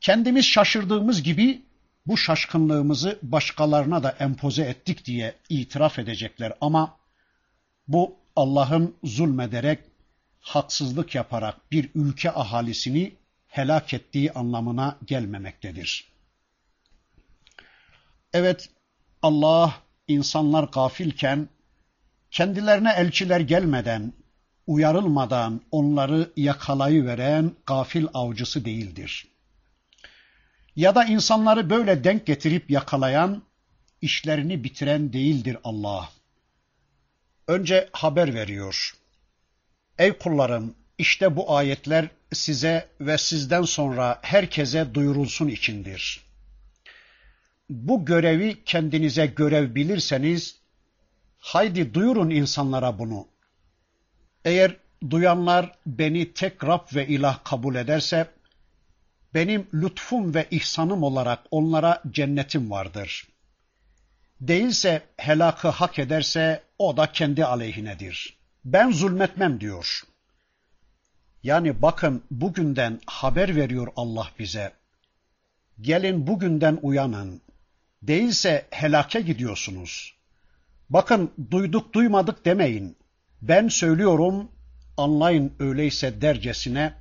Speaker 1: Kendimiz şaşırdığımız gibi bu şaşkınlığımızı başkalarına da empoze ettik diye itiraf edecekler ama bu Allah'ın zulmederek, haksızlık yaparak bir ülke ahalisini helak ettiği anlamına gelmemektedir. Evet, Allah insanlar gafilken, kendilerine elçiler gelmeden, uyarılmadan onları yakalayıveren gafil avcısı değildir. Ya da insanları böyle denk getirip yakalayan, işlerini bitiren değildir Allah. Önce haber veriyor. Ey kullarım, işte bu ayetler size ve sizden sonra herkese duyurulsun içindir. Bu görevi kendinize görev bilirseniz, haydi duyurun insanlara bunu. Eğer duyanlar beni tek Rab ve ilah kabul ederse, benim lütfum ve ihsanım olarak onlara cennetim vardır. Değilse helakı hak ederse o da kendi aleyhinedir. Ben zulmetmem diyor. Yani bakın bugünden haber veriyor Allah bize. Gelin bugünden uyanın. Değilse helake gidiyorsunuz. Bakın duyduk duymadık demeyin. Ben söylüyorum, anlayın öyleyse dercesine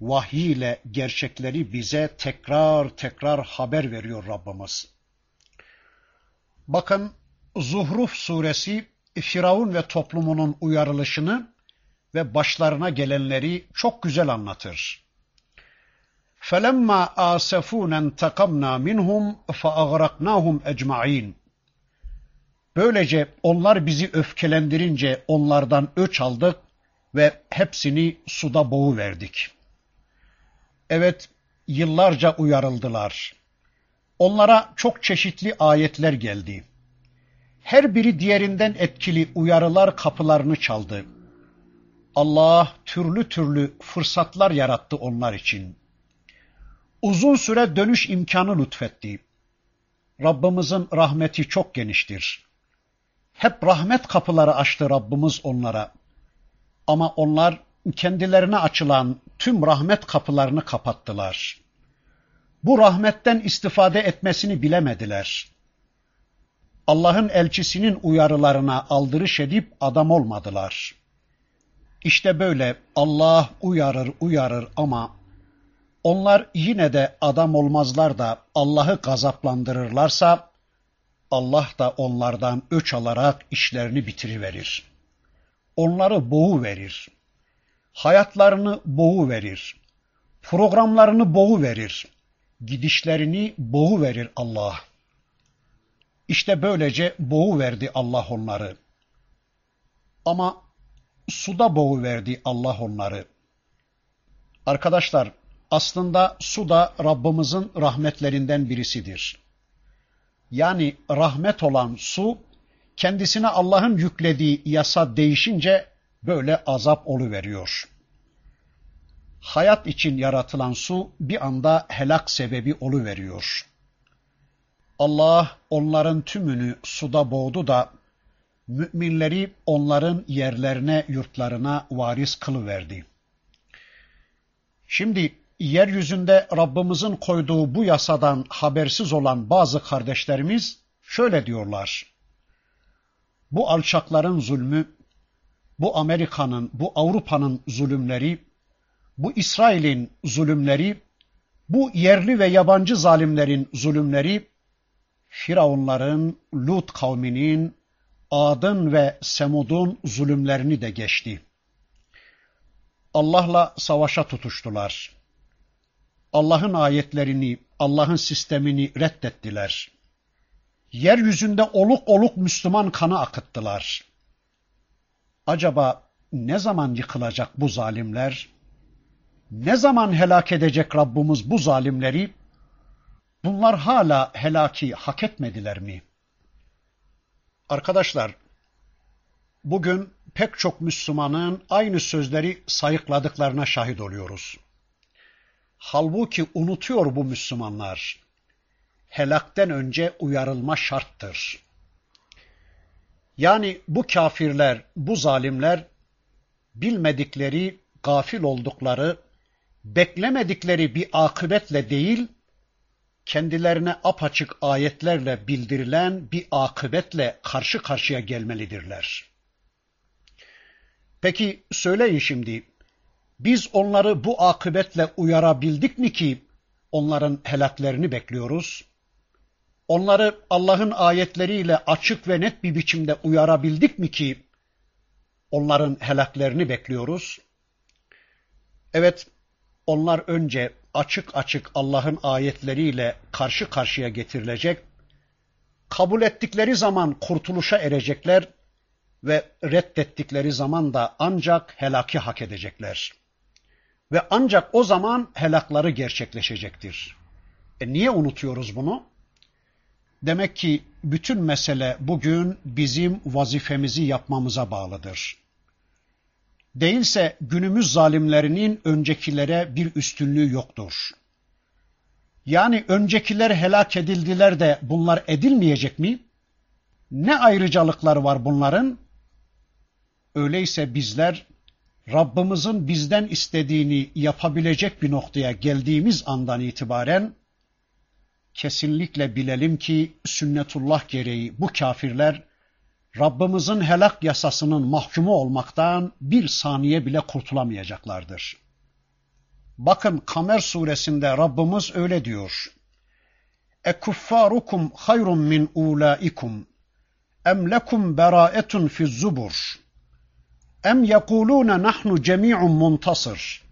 Speaker 1: vahiy ile gerçekleri bize tekrar tekrar haber veriyor Rabbimiz. Bakın Zuhruf suresi Firavun ve toplumunun uyarılışını ve başlarına gelenleri çok güzel anlatır. فَلَمَّا آسَفُونَ انْتَقَمْنَا مِنْهُمْ فَأَغْرَقْنَاهُمْ اَجْمَعِينَ Böylece onlar bizi öfkelendirince onlardan öç aldık ve hepsini suda boğu verdik. Evet, yıllarca uyarıldılar. Onlara çok çeşitli ayetler geldi. Her biri diğerinden etkili uyarılar kapılarını çaldı. Allah türlü türlü fırsatlar yarattı onlar için. Uzun süre dönüş imkanı lütfetti. Rabbimizin rahmeti çok geniştir. Hep rahmet kapıları açtı Rabbimiz onlara. Ama onlar kendilerine açılan tüm rahmet kapılarını kapattılar. Bu rahmetten istifade etmesini bilemediler. Allah'ın elçisinin uyarılarına aldırış edip adam olmadılar. İşte böyle Allah uyarır uyarır ama onlar yine de adam olmazlar da Allah'ı gazaplandırırlarsa Allah da onlardan öç alarak işlerini bitiriverir. Onları boğu verir. Hayatlarını boğu verir. Programlarını boğu verir. Gidişlerini boğu verir Allah. İşte böylece boğu verdi Allah onları. Ama suda boğu verdi Allah onları. Arkadaşlar aslında su da Rabbimizin rahmetlerinden birisidir. Yani rahmet olan su kendisine Allah'ın yüklediği yasa değişince böyle azap veriyor. Hayat için yaratılan su bir anda helak sebebi veriyor. Allah onların tümünü suda boğdu da müminleri onların yerlerine, yurtlarına varis kılıverdi. Şimdi yeryüzünde Rabbimizin koyduğu bu yasadan habersiz olan bazı kardeşlerimiz şöyle diyorlar. Bu alçakların zulmü, bu Amerika'nın, bu Avrupa'nın zulümleri, bu İsrail'in zulümleri, bu yerli ve yabancı zalimlerin zulümleri, Firavunların, Lut kavminin, Adın ve Semud'un zulümlerini de geçti. Allah'la savaşa tutuştular. Allah'ın ayetlerini, Allah'ın sistemini reddettiler. Yeryüzünde oluk oluk Müslüman kanı akıttılar. Acaba ne zaman yıkılacak bu zalimler? Ne zaman helak edecek Rabbimiz bu zalimleri? Bunlar hala helaki hak etmediler mi? Arkadaşlar, bugün pek çok Müslümanın aynı sözleri sayıkladıklarına şahit oluyoruz. Halbuki unutuyor bu Müslümanlar. Helakten önce uyarılma şarttır. Yani bu kafirler, bu zalimler bilmedikleri, gafil oldukları, beklemedikleri bir akıbetle değil, kendilerine apaçık ayetlerle bildirilen bir akıbetle karşı karşıya gelmelidirler. Peki söyleyin şimdi, biz onları bu akıbetle uyarabildik mi ki onların helaklerini bekliyoruz? Onları Allah'ın ayetleriyle açık ve net bir biçimde uyarabildik mi ki onların helaklerini bekliyoruz? Evet, onlar önce açık açık Allah'ın ayetleriyle karşı karşıya getirilecek, kabul ettikleri zaman kurtuluşa erecekler ve reddettikleri zaman da ancak helaki hak edecekler. Ve ancak o zaman helakları gerçekleşecektir. E niye unutuyoruz bunu? Demek ki bütün mesele bugün bizim vazifemizi yapmamıza bağlıdır. Değilse günümüz zalimlerinin öncekilere bir üstünlüğü yoktur. Yani öncekiler helak edildiler de bunlar edilmeyecek mi? Ne ayrıcalıklar var bunların? Öyleyse bizler Rabbimizin bizden istediğini yapabilecek bir noktaya geldiğimiz andan itibaren kesinlikle bilelim ki sünnetullah gereği bu kafirler Rabbimizin helak yasasının mahkumu olmaktan bir saniye bile kurtulamayacaklardır. Bakın Kamer suresinde Rabbimiz öyle diyor. Ekuffarukum hayrun min ulaikum em lekum beraetun fi zubur em yekulune nahnu cemi'un muntasır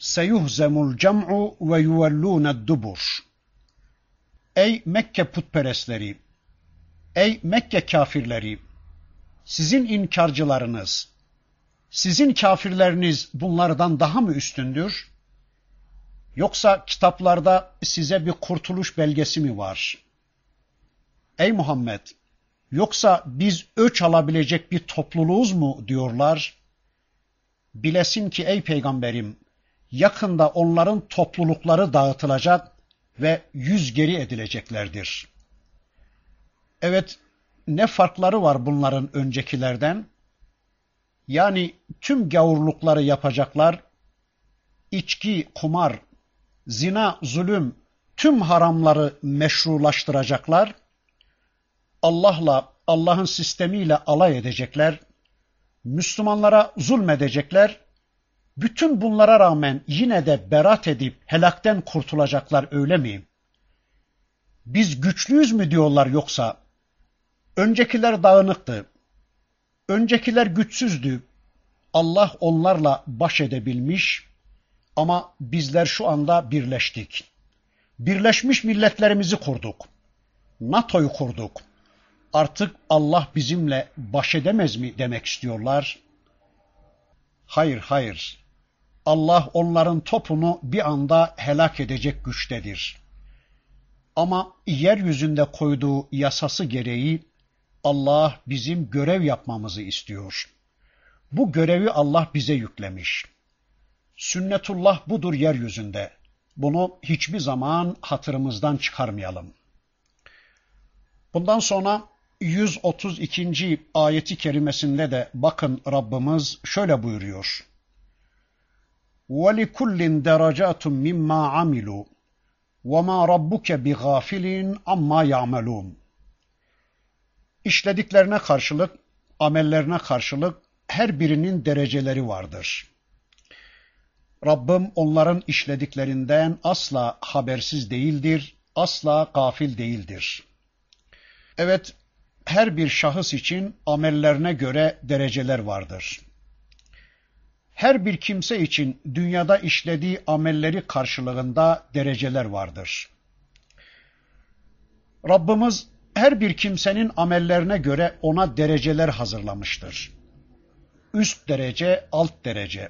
Speaker 1: seyuhzemul cem'u ve yuvellûne dubur. Ey Mekke putperestleri! Ey Mekke kafirleri! Sizin inkarcılarınız, sizin kafirleriniz bunlardan daha mı üstündür? Yoksa kitaplarda size bir kurtuluş belgesi mi var? Ey Muhammed! Yoksa biz öç alabilecek bir topluluğuz mu diyorlar? Bilesin ki ey peygamberim, yakında onların toplulukları dağıtılacak ve yüz geri edileceklerdir. Evet, ne farkları var bunların öncekilerden? Yani tüm gavurlukları yapacaklar, içki, kumar, zina, zulüm, tüm haramları meşrulaştıracaklar, Allah'la, Allah'ın sistemiyle alay edecekler, Müslümanlara zulmedecekler, bütün bunlara rağmen yine de berat edip helakten kurtulacaklar öyle mi? Biz güçlüyüz mü diyorlar yoksa? Öncekiler dağınıktı. Öncekiler güçsüzdü. Allah onlarla baş edebilmiş ama bizler şu anda birleştik. Birleşmiş milletlerimizi kurduk. NATO'yu kurduk. Artık Allah bizimle baş edemez mi demek istiyorlar? Hayır, hayır. Allah onların topunu bir anda helak edecek güçtedir. Ama yeryüzünde koyduğu yasası gereği Allah bizim görev yapmamızı istiyor. Bu görevi Allah bize yüklemiş. Sünnetullah budur yeryüzünde. Bunu hiçbir zaman hatırımızdan çıkarmayalım. Bundan sonra 132. ayeti kerimesinde de bakın Rabbimiz şöyle buyuruyor. وَلِكُلٍّ دَرَجَاتٌ مِمَّا عَمِلُوا وَمَا رَبُّكَ بِغَافِلٍ عَمَّا يَعْمَلُونَ İşlediklerine karşılık, amellerine karşılık her birinin dereceleri vardır. Rabbim onların işlediklerinden asla habersiz değildir, asla gafil değildir. Evet, her bir şahıs için amellerine göre dereceler vardır. Her bir kimse için dünyada işlediği amelleri karşılığında dereceler vardır. Rabbimiz her bir kimsenin amellerine göre ona dereceler hazırlamıştır. Üst derece, alt derece.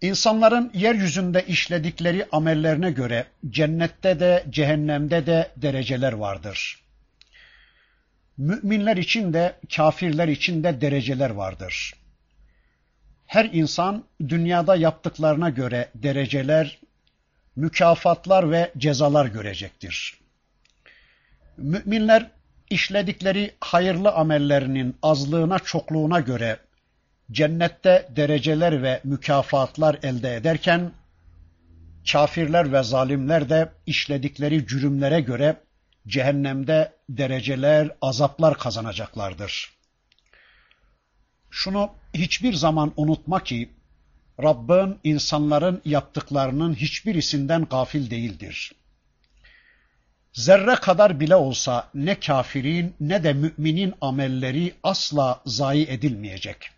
Speaker 1: İnsanların yeryüzünde işledikleri amellerine göre cennette de cehennemde de dereceler vardır. Müminler için de kafirler için de dereceler vardır. Her insan dünyada yaptıklarına göre dereceler, mükafatlar ve cezalar görecektir. Müminler işledikleri hayırlı amellerinin azlığına çokluğuna göre cennette dereceler ve mükafatlar elde ederken kafirler ve zalimler de işledikleri cürümlere göre cehennemde dereceler, azaplar kazanacaklardır. Şunu hiçbir zaman unutma ki Rabbin insanların yaptıklarının hiçbirisinden gafil değildir. Zerre kadar bile olsa ne kafirin ne de müminin amelleri asla zayi edilmeyecek.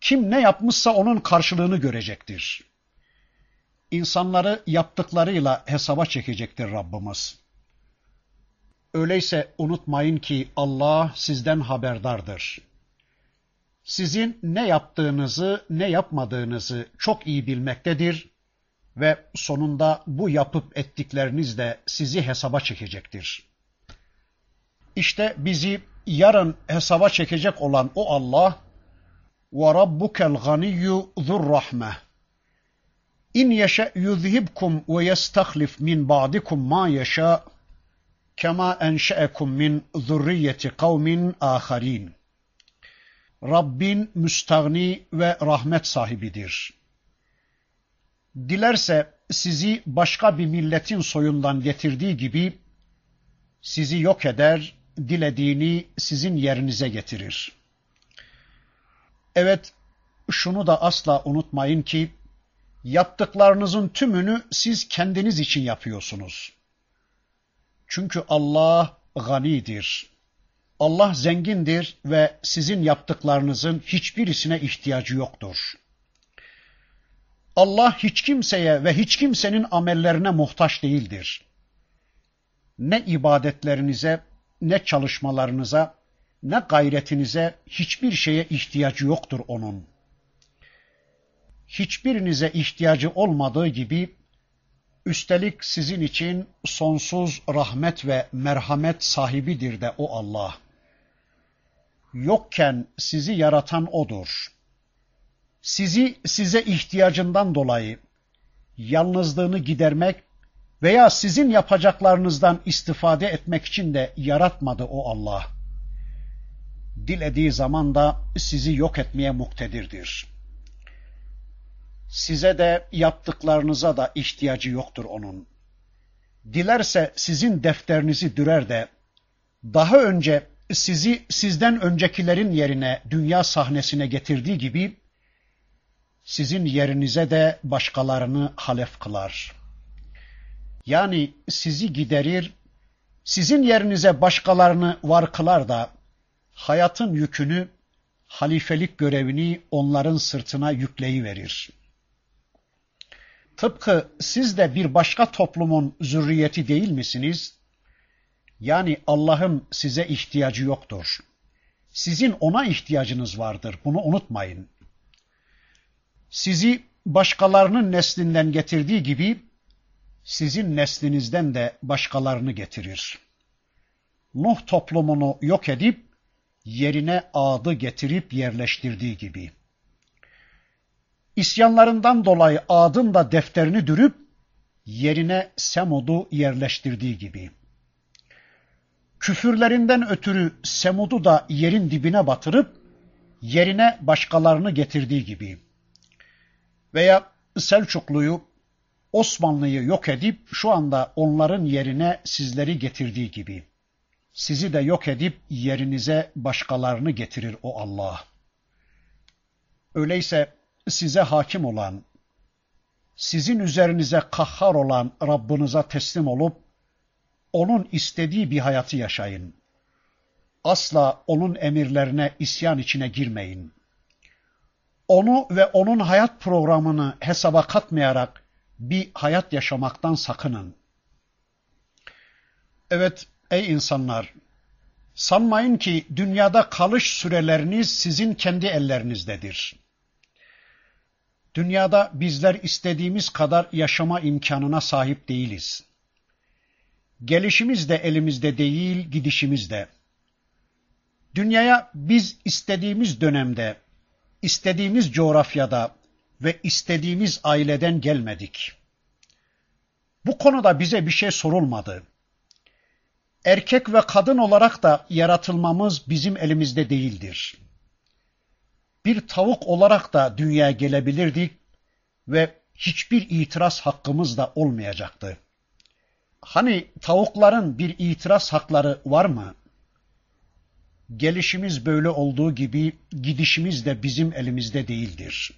Speaker 1: Kim ne yapmışsa onun karşılığını görecektir. İnsanları yaptıklarıyla hesaba çekecektir Rabbimiz. Öyleyse unutmayın ki Allah sizden haberdardır. Sizin ne yaptığınızı, ne yapmadığınızı çok iyi bilmektedir ve sonunda bu yapıp ettikleriniz de sizi hesaba çekecektir. İşte bizi yarın hesaba çekecek olan o Allah ve rabbukel ganiyyu zurrahmeh İn yeşe yuzhibkum ve yestahlif min ba'dikum ma yeşâ kema enşe'ekum min zurriyeti kavmin aharin. Rabbin müstagni ve rahmet sahibidir. Dilerse sizi başka bir milletin soyundan getirdiği gibi sizi yok eder, dilediğini sizin yerinize getirir. Evet, şunu da asla unutmayın ki yaptıklarınızın tümünü siz kendiniz için yapıyorsunuz. Çünkü Allah ganidir. Allah zengindir ve sizin yaptıklarınızın hiçbirisine ihtiyacı yoktur. Allah hiç kimseye ve hiç kimsenin amellerine muhtaç değildir. Ne ibadetlerinize, ne çalışmalarınıza, ne gayretinize hiçbir şeye ihtiyacı yoktur onun. Hiçbirinize ihtiyacı olmadığı gibi üstelik sizin için sonsuz rahmet ve merhamet sahibidir de o Allah. Yokken sizi yaratan odur. Sizi size ihtiyacından dolayı yalnızlığını gidermek veya sizin yapacaklarınızdan istifade etmek için de yaratmadı o Allah. Dilediği zaman da sizi yok etmeye muktedirdir. Size de yaptıklarınıza da ihtiyacı yoktur onun. Dilerse sizin defterinizi dürer de daha önce sizi sizden öncekilerin yerine dünya sahnesine getirdiği gibi sizin yerinize de başkalarını halef kılar. Yani sizi giderir, sizin yerinize başkalarını var kılar da hayatın yükünü, halifelik görevini onların sırtına yükleyiverir. Tıpkı siz de bir başka toplumun zürriyeti değil misiniz? Yani Allah'ın size ihtiyacı yoktur. Sizin ona ihtiyacınız vardır. Bunu unutmayın. Sizi başkalarının neslinden getirdiği gibi sizin neslinizden de başkalarını getirir. Nuh toplumunu yok edip yerine adı getirip yerleştirdiği gibi. İsyanlarından dolayı adın da defterini dürüp yerine Semud'u yerleştirdiği gibi. Küfürlerinden ötürü Semud'u da yerin dibine batırıp yerine başkalarını getirdiği gibi. Veya Selçuklu'yu, Osmanlı'yı yok edip şu anda onların yerine sizleri getirdiği gibi. Sizi de yok edip yerinize başkalarını getirir o Allah. Öyleyse size hakim olan, sizin üzerinize kahhar olan Rabbinize teslim olup, onun istediği bir hayatı yaşayın. Asla onun emirlerine isyan içine girmeyin. Onu ve onun hayat programını hesaba katmayarak bir hayat yaşamaktan sakının. Evet ey insanlar, sanmayın ki dünyada kalış süreleriniz sizin kendi ellerinizdedir. Dünyada bizler istediğimiz kadar yaşama imkanına sahip değiliz. Gelişimiz de elimizde değil, gidişimiz de. Dünyaya biz istediğimiz dönemde, istediğimiz coğrafyada ve istediğimiz aileden gelmedik. Bu konuda bize bir şey sorulmadı. Erkek ve kadın olarak da yaratılmamız bizim elimizde değildir bir tavuk olarak da dünyaya gelebilirdik ve hiçbir itiraz hakkımız da olmayacaktı. Hani tavukların bir itiraz hakları var mı? Gelişimiz böyle olduğu gibi gidişimiz de bizim elimizde değildir.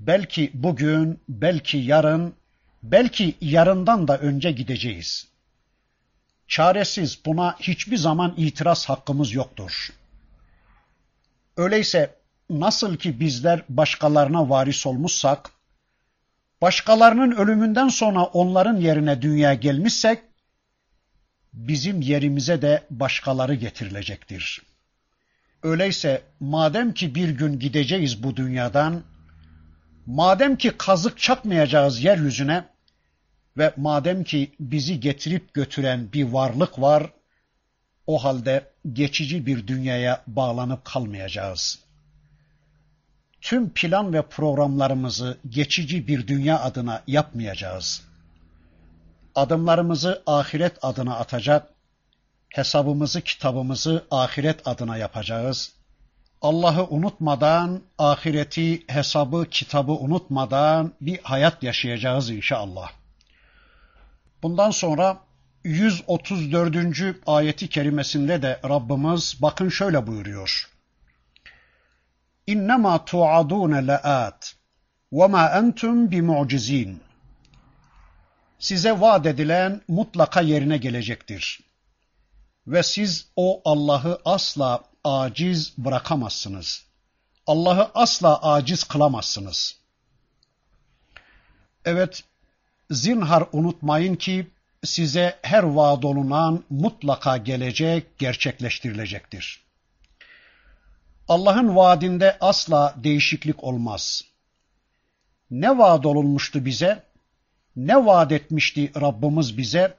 Speaker 1: Belki bugün, belki yarın, belki yarından da önce gideceğiz. Çaresiz buna hiçbir zaman itiraz hakkımız yoktur. Öyleyse nasıl ki bizler başkalarına varis olmuşsak, başkalarının ölümünden sonra onların yerine dünya gelmişsek, bizim yerimize de başkaları getirilecektir. Öyleyse madem ki bir gün gideceğiz bu dünyadan, madem ki kazık çakmayacağız yeryüzüne ve madem ki bizi getirip götüren bir varlık var, o halde geçici bir dünyaya bağlanıp kalmayacağız. Tüm plan ve programlarımızı geçici bir dünya adına yapmayacağız. Adımlarımızı ahiret adına atacak, hesabımızı, kitabımızı ahiret adına yapacağız. Allah'ı unutmadan, ahireti, hesabı, kitabı unutmadan bir hayat yaşayacağız inşallah. Bundan sonra 134. ayeti kerimesinde de Rabbimiz bakın şöyle buyuruyor. İnnemâ tu'adûne le'ât ve mâ entum bimu'cizîn. Size vaat edilen mutlaka yerine gelecektir. Ve siz o Allah'ı asla aciz bırakamazsınız. Allah'ı asla aciz kılamazsınız. Evet, zinhar unutmayın ki size her vaad olunan mutlaka gelecek, gerçekleştirilecektir. Allah'ın vaadinde asla değişiklik olmaz. Ne vaad olunmuştu bize? Ne vaat etmişti Rabbimiz bize?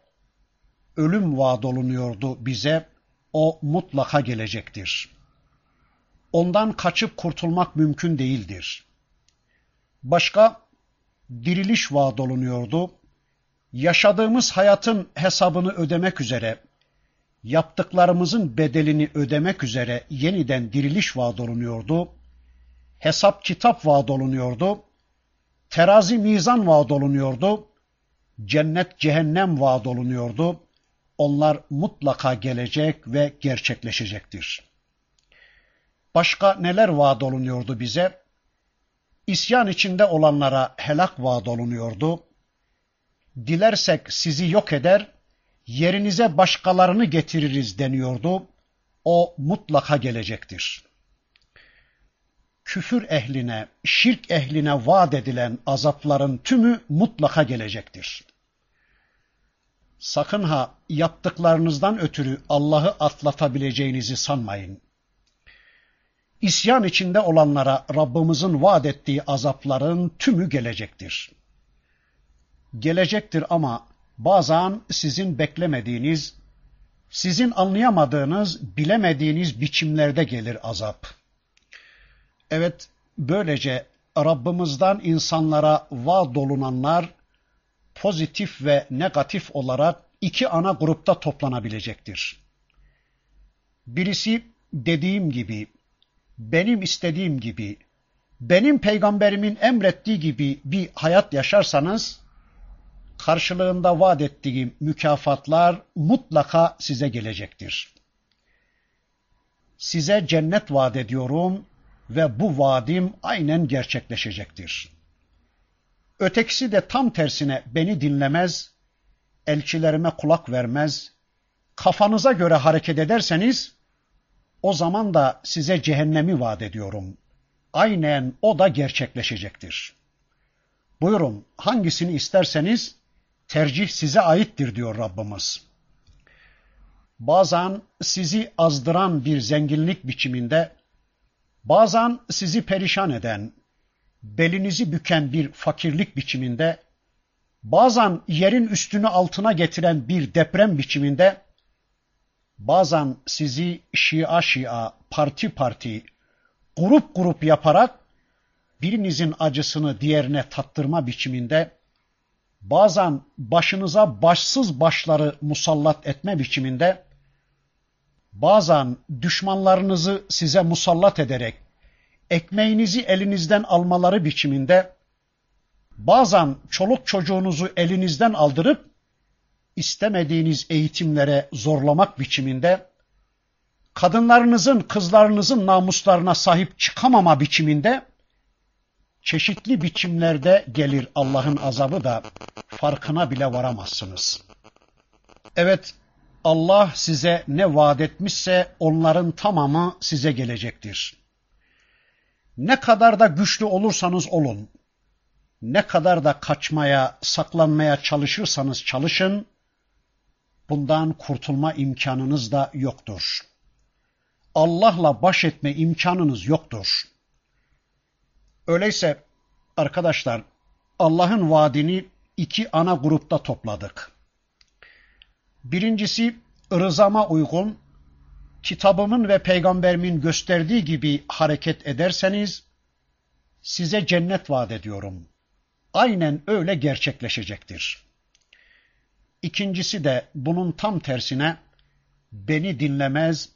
Speaker 1: Ölüm vaad olunuyordu bize. O mutlaka gelecektir. Ondan kaçıp kurtulmak mümkün değildir. Başka diriliş vaad olunuyordu. Yaşadığımız hayatın hesabını ödemek üzere, yaptıklarımızın bedelini ödemek üzere yeniden diriliş vaad olunuyordu. Hesap kitap vaad olunuyordu terazi mizan vaad olunuyordu. Cennet cehennem vaad olunuyordu. Onlar mutlaka gelecek ve gerçekleşecektir. Başka neler vaad olunuyordu bize? İsyan içinde olanlara helak vaad olunuyordu. Dilersek sizi yok eder, yerinize başkalarını getiririz deniyordu. O mutlaka gelecektir küfür ehline, şirk ehline vaat edilen azapların tümü mutlaka gelecektir. Sakın ha yaptıklarınızdan ötürü Allah'ı atlatabileceğinizi sanmayın. İsyan içinde olanlara Rabbimizin vaat ettiği azapların tümü gelecektir. Gelecektir ama bazen sizin beklemediğiniz, sizin anlayamadığınız, bilemediğiniz biçimlerde gelir azap. Evet, böylece Rabbimizden insanlara vaad olunanlar pozitif ve negatif olarak iki ana grupta toplanabilecektir. Birisi dediğim gibi, benim istediğim gibi, benim peygamberimin emrettiği gibi bir hayat yaşarsanız, karşılığında vaat ettiğim mükafatlar mutlaka size gelecektir. Size cennet vaat ediyorum, ve bu vaadim aynen gerçekleşecektir. Ötekisi de tam tersine beni dinlemez, elçilerime kulak vermez, kafanıza göre hareket ederseniz o zaman da size cehennemi vaat ediyorum. Aynen o da gerçekleşecektir. Buyurun hangisini isterseniz tercih size aittir diyor Rabbimiz. Bazen sizi azdıran bir zenginlik biçiminde Bazen sizi perişan eden, belinizi büken bir fakirlik biçiminde, bazen yerin üstünü altına getiren bir deprem biçiminde, bazen sizi şia şia, parti parti, grup grup yaparak birinizin acısını diğerine tattırma biçiminde, bazen başınıza başsız başları musallat etme biçiminde, bazen düşmanlarınızı size musallat ederek ekmeğinizi elinizden almaları biçiminde bazen çoluk çocuğunuzu elinizden aldırıp istemediğiniz eğitimlere zorlamak biçiminde kadınlarınızın, kızlarınızın namuslarına sahip çıkamama biçiminde çeşitli biçimlerde gelir Allah'ın azabı da farkına bile varamazsınız. Evet, Allah size ne vaat etmişse onların tamamı size gelecektir. Ne kadar da güçlü olursanız olun, ne kadar da kaçmaya, saklanmaya çalışırsanız çalışın, bundan kurtulma imkanınız da yoktur. Allah'la baş etme imkanınız yoktur. Öyleyse arkadaşlar Allah'ın vaadini iki ana grupta topladık. Birincisi rızama uygun, kitabımın ve peygamberimin gösterdiği gibi hareket ederseniz size cennet vaat ediyorum. Aynen öyle gerçekleşecektir. İkincisi de bunun tam tersine beni dinlemez,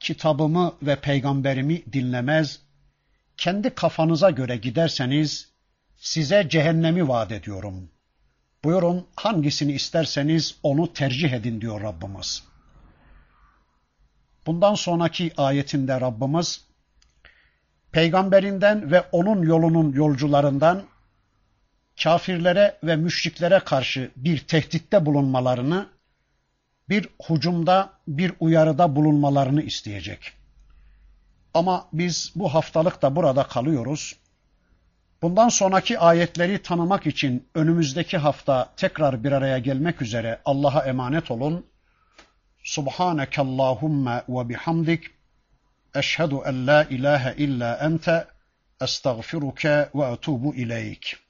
Speaker 1: kitabımı ve peygamberimi dinlemez, kendi kafanıza göre giderseniz size cehennemi vaat ediyorum. Buyurun hangisini isterseniz onu tercih edin diyor Rabbimiz. Bundan sonraki ayetinde Rabbimiz peygamberinden ve onun yolunun yolcularından kafirlere ve müşriklere karşı bir tehditte bulunmalarını, bir hucumda, bir uyarıda bulunmalarını isteyecek. Ama biz bu haftalık da burada kalıyoruz. Bundan sonraki ayetleri tanımak için önümüzdeki hafta tekrar bir araya gelmek üzere Allah'a emanet olun. Subhaneke Allahumma ve bihamdik. Eşhedü en la ilahe illa ente. Estağfiruke ve etubu ileyk.